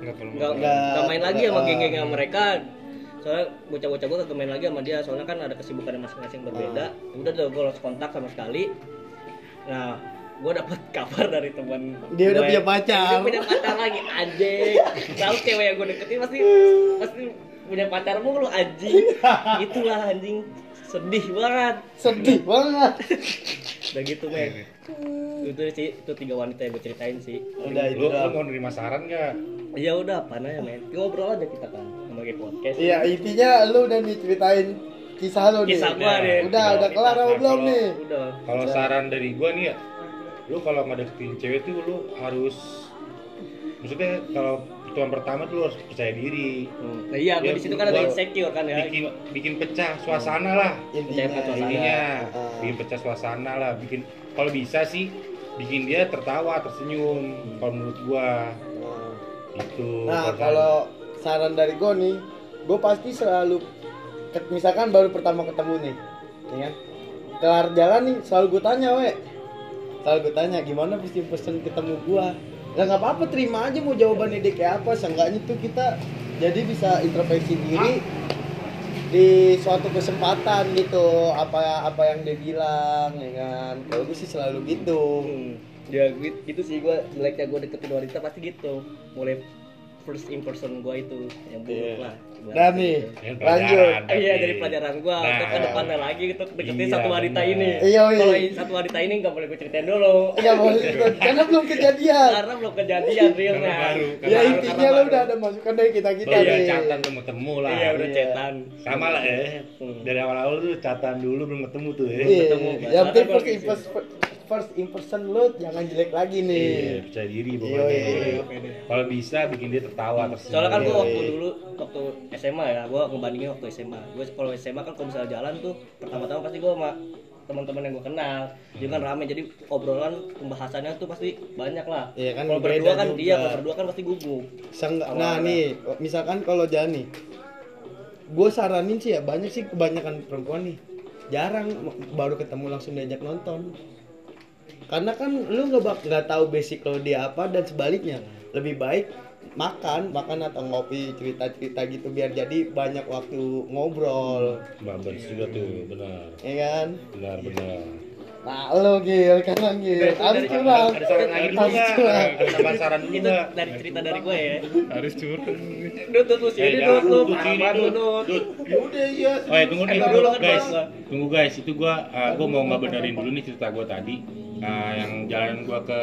nggak main. lagi sama geng-geng sama mereka. Soalnya bocah-bocah gue kagak main lagi sama dia. Soalnya kan ada kesibukan masing-masing berbeda. Udah tuh gue lost kontak sama sekali. Nah gue dapet [LAUGHS] kabar dari teman Dia udah punya pacar. dia punya pacar lagi anjing. [LAUGHS] Tahu cewek yang gue deketin pasti pasti punya pacar mulu anjing. [LAUGHS] Itulah anjing sedih banget Sedih banget. [LAUGHS] udah gitu men itu sih itu tiga wanita yang gue ceritain sih Udah itu Lu, lu mau nerima saran gak? ya udah apa ya men ngobrol aja kita kan sebagai podcast Iya, intinya lu udah nih ceritain kisah lu nih. Kisah gua nih. Udah, udah kelar apa Nah, belum nih? udah Kalau saran dari gua nih ya, lu kalau ngedeketin cewek tuh lu harus maksudnya kalau pertemuan pertama tuh lu harus percaya diri. Hmm. Nah, iya, Ya, di situ kan ada gua insecure kan ya. Bikin bikin pecah suasana lah. Intinya. Intinya Ah. bikin pecah suasana lah, bikin kalau bisa sih bikin dia tertawa, tersenyum. Kalau menurut gua itu. Nah, kalau saran dari gue nih, gue pasti selalu misalkan baru pertama ketemu nih, ya kan? Kelar jalan nih, selalu gue tanya, we. Selalu gue tanya, gimana pasti pesen ketemu gua? Lah nggak apa-apa, terima aja mau jawabannya dia kayak apa. Seenggaknya tuh kita jadi bisa introspeksi diri di suatu kesempatan gitu apa apa yang dia bilang ya kan kalau gue sih selalu gitu Hmm. Ya gitu, sih gue jeleknya gue deketin wanita pasti gitu. Mulai first impression gue itu yang buruk Iya. lah. Dan nih Ini lanjut iya dari pelajaran gue Nah. untuk ke depannya lagi gitu deketin Iya, satu wanita benar. ini. Iya, iya. Kalau satu wanita ini nggak boleh gue ceritain dulu. Iya boleh karena belum kejadian. Karena belum kejadian realnya. Baru, Ya intinya lo udah ada masukan dari kita kita Iya, nih. catatan belum ketemu lah. Iya udah Iya. cetan. Sama lah eh. Hmm. Dari awal-awal tuh catatan dulu belum ketemu tuh eh. Iya. ketemu. Yang penting Karena first gua impression first impression lo jangan jelek lagi Iya, nih. percaya diri Iya, pokoknya. iya. Kalau bisa bikin dia tertawa tersenyum. Soalnya kan gue Iya, waktu iya. dulu waktu SMA ya, gue ngebandingin waktu SMA. Gue kalau SMA kan kalau misalnya jalan tuh pertama-tama pasti gue sama teman-teman yang gue kenal, jadi kan rame jadi obrolan pembahasannya tuh pasti banyak lah. Iya kan, kalau berdua kan juga. dia, kalau berdua kan pasti gugup. Awalnya. nah nih, misalkan kalau jalan nih, gue saranin sih ya banyak sih kebanyakan perempuan nih. jarang baru ketemu langsung diajak nonton karena kan lu nggak nggak tahu basic lo dia apa dan sebaliknya lebih baik makan makan atau ngopi cerita cerita gitu biar jadi banyak waktu ngobrol Babers juga tuh, benar. ya kan Benar, benar. nah lo gil kan gil harus curang Ada saran lagi harus curang Ada saran dulu itu dari cerita dari gue ya Harus curang. dut dut lu Eh, sini jangan dut lu banget lu Dut. dut Dut. Ya udah iya. Oh ya tunggu nih, Eh, dulu kan guys. Tunggu guys, itu gua uh, gua mau nggak benerin dulu nih cerita gua tadi. Uh, yang jalan gua ke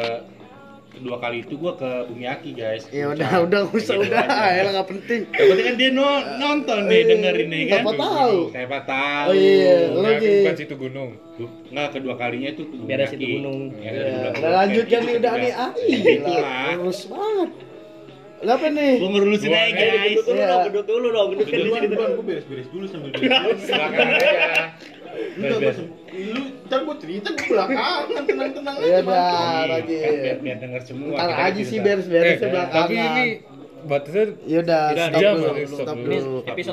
dua kali itu gua ke Bumiaki guys. ya udah udah usah Gitu udah ya nggak penting Yang penting kan dia no- nonton nih Eh, dengerin nih kan. siapa tahu? Siapa tahu. Oh iya, lu Bukan, situ gunung. Nggak kedua kalinya itu ke Beres Bumiaki. itu gunung. Ya, Ya, udah, udah lanjut kan nih udah nih ah Itulah. terus banget Kenapa nih Gua ngerurusin Gua- aja guys. duduk dulu Iya. dong duduk dulu dong gue beres-beres dulu sambil beres. Silakan aja. Enggak, gue lu ntar gue cerita gue belakangan tenang-tenang aja. ya Bang. udah Kan lagi biar, biar denger semua. ntar aja sih beres-beresnya Eh, belakangan tapi ini batasnya ya udah stop dulu stop stop dulu Ini episode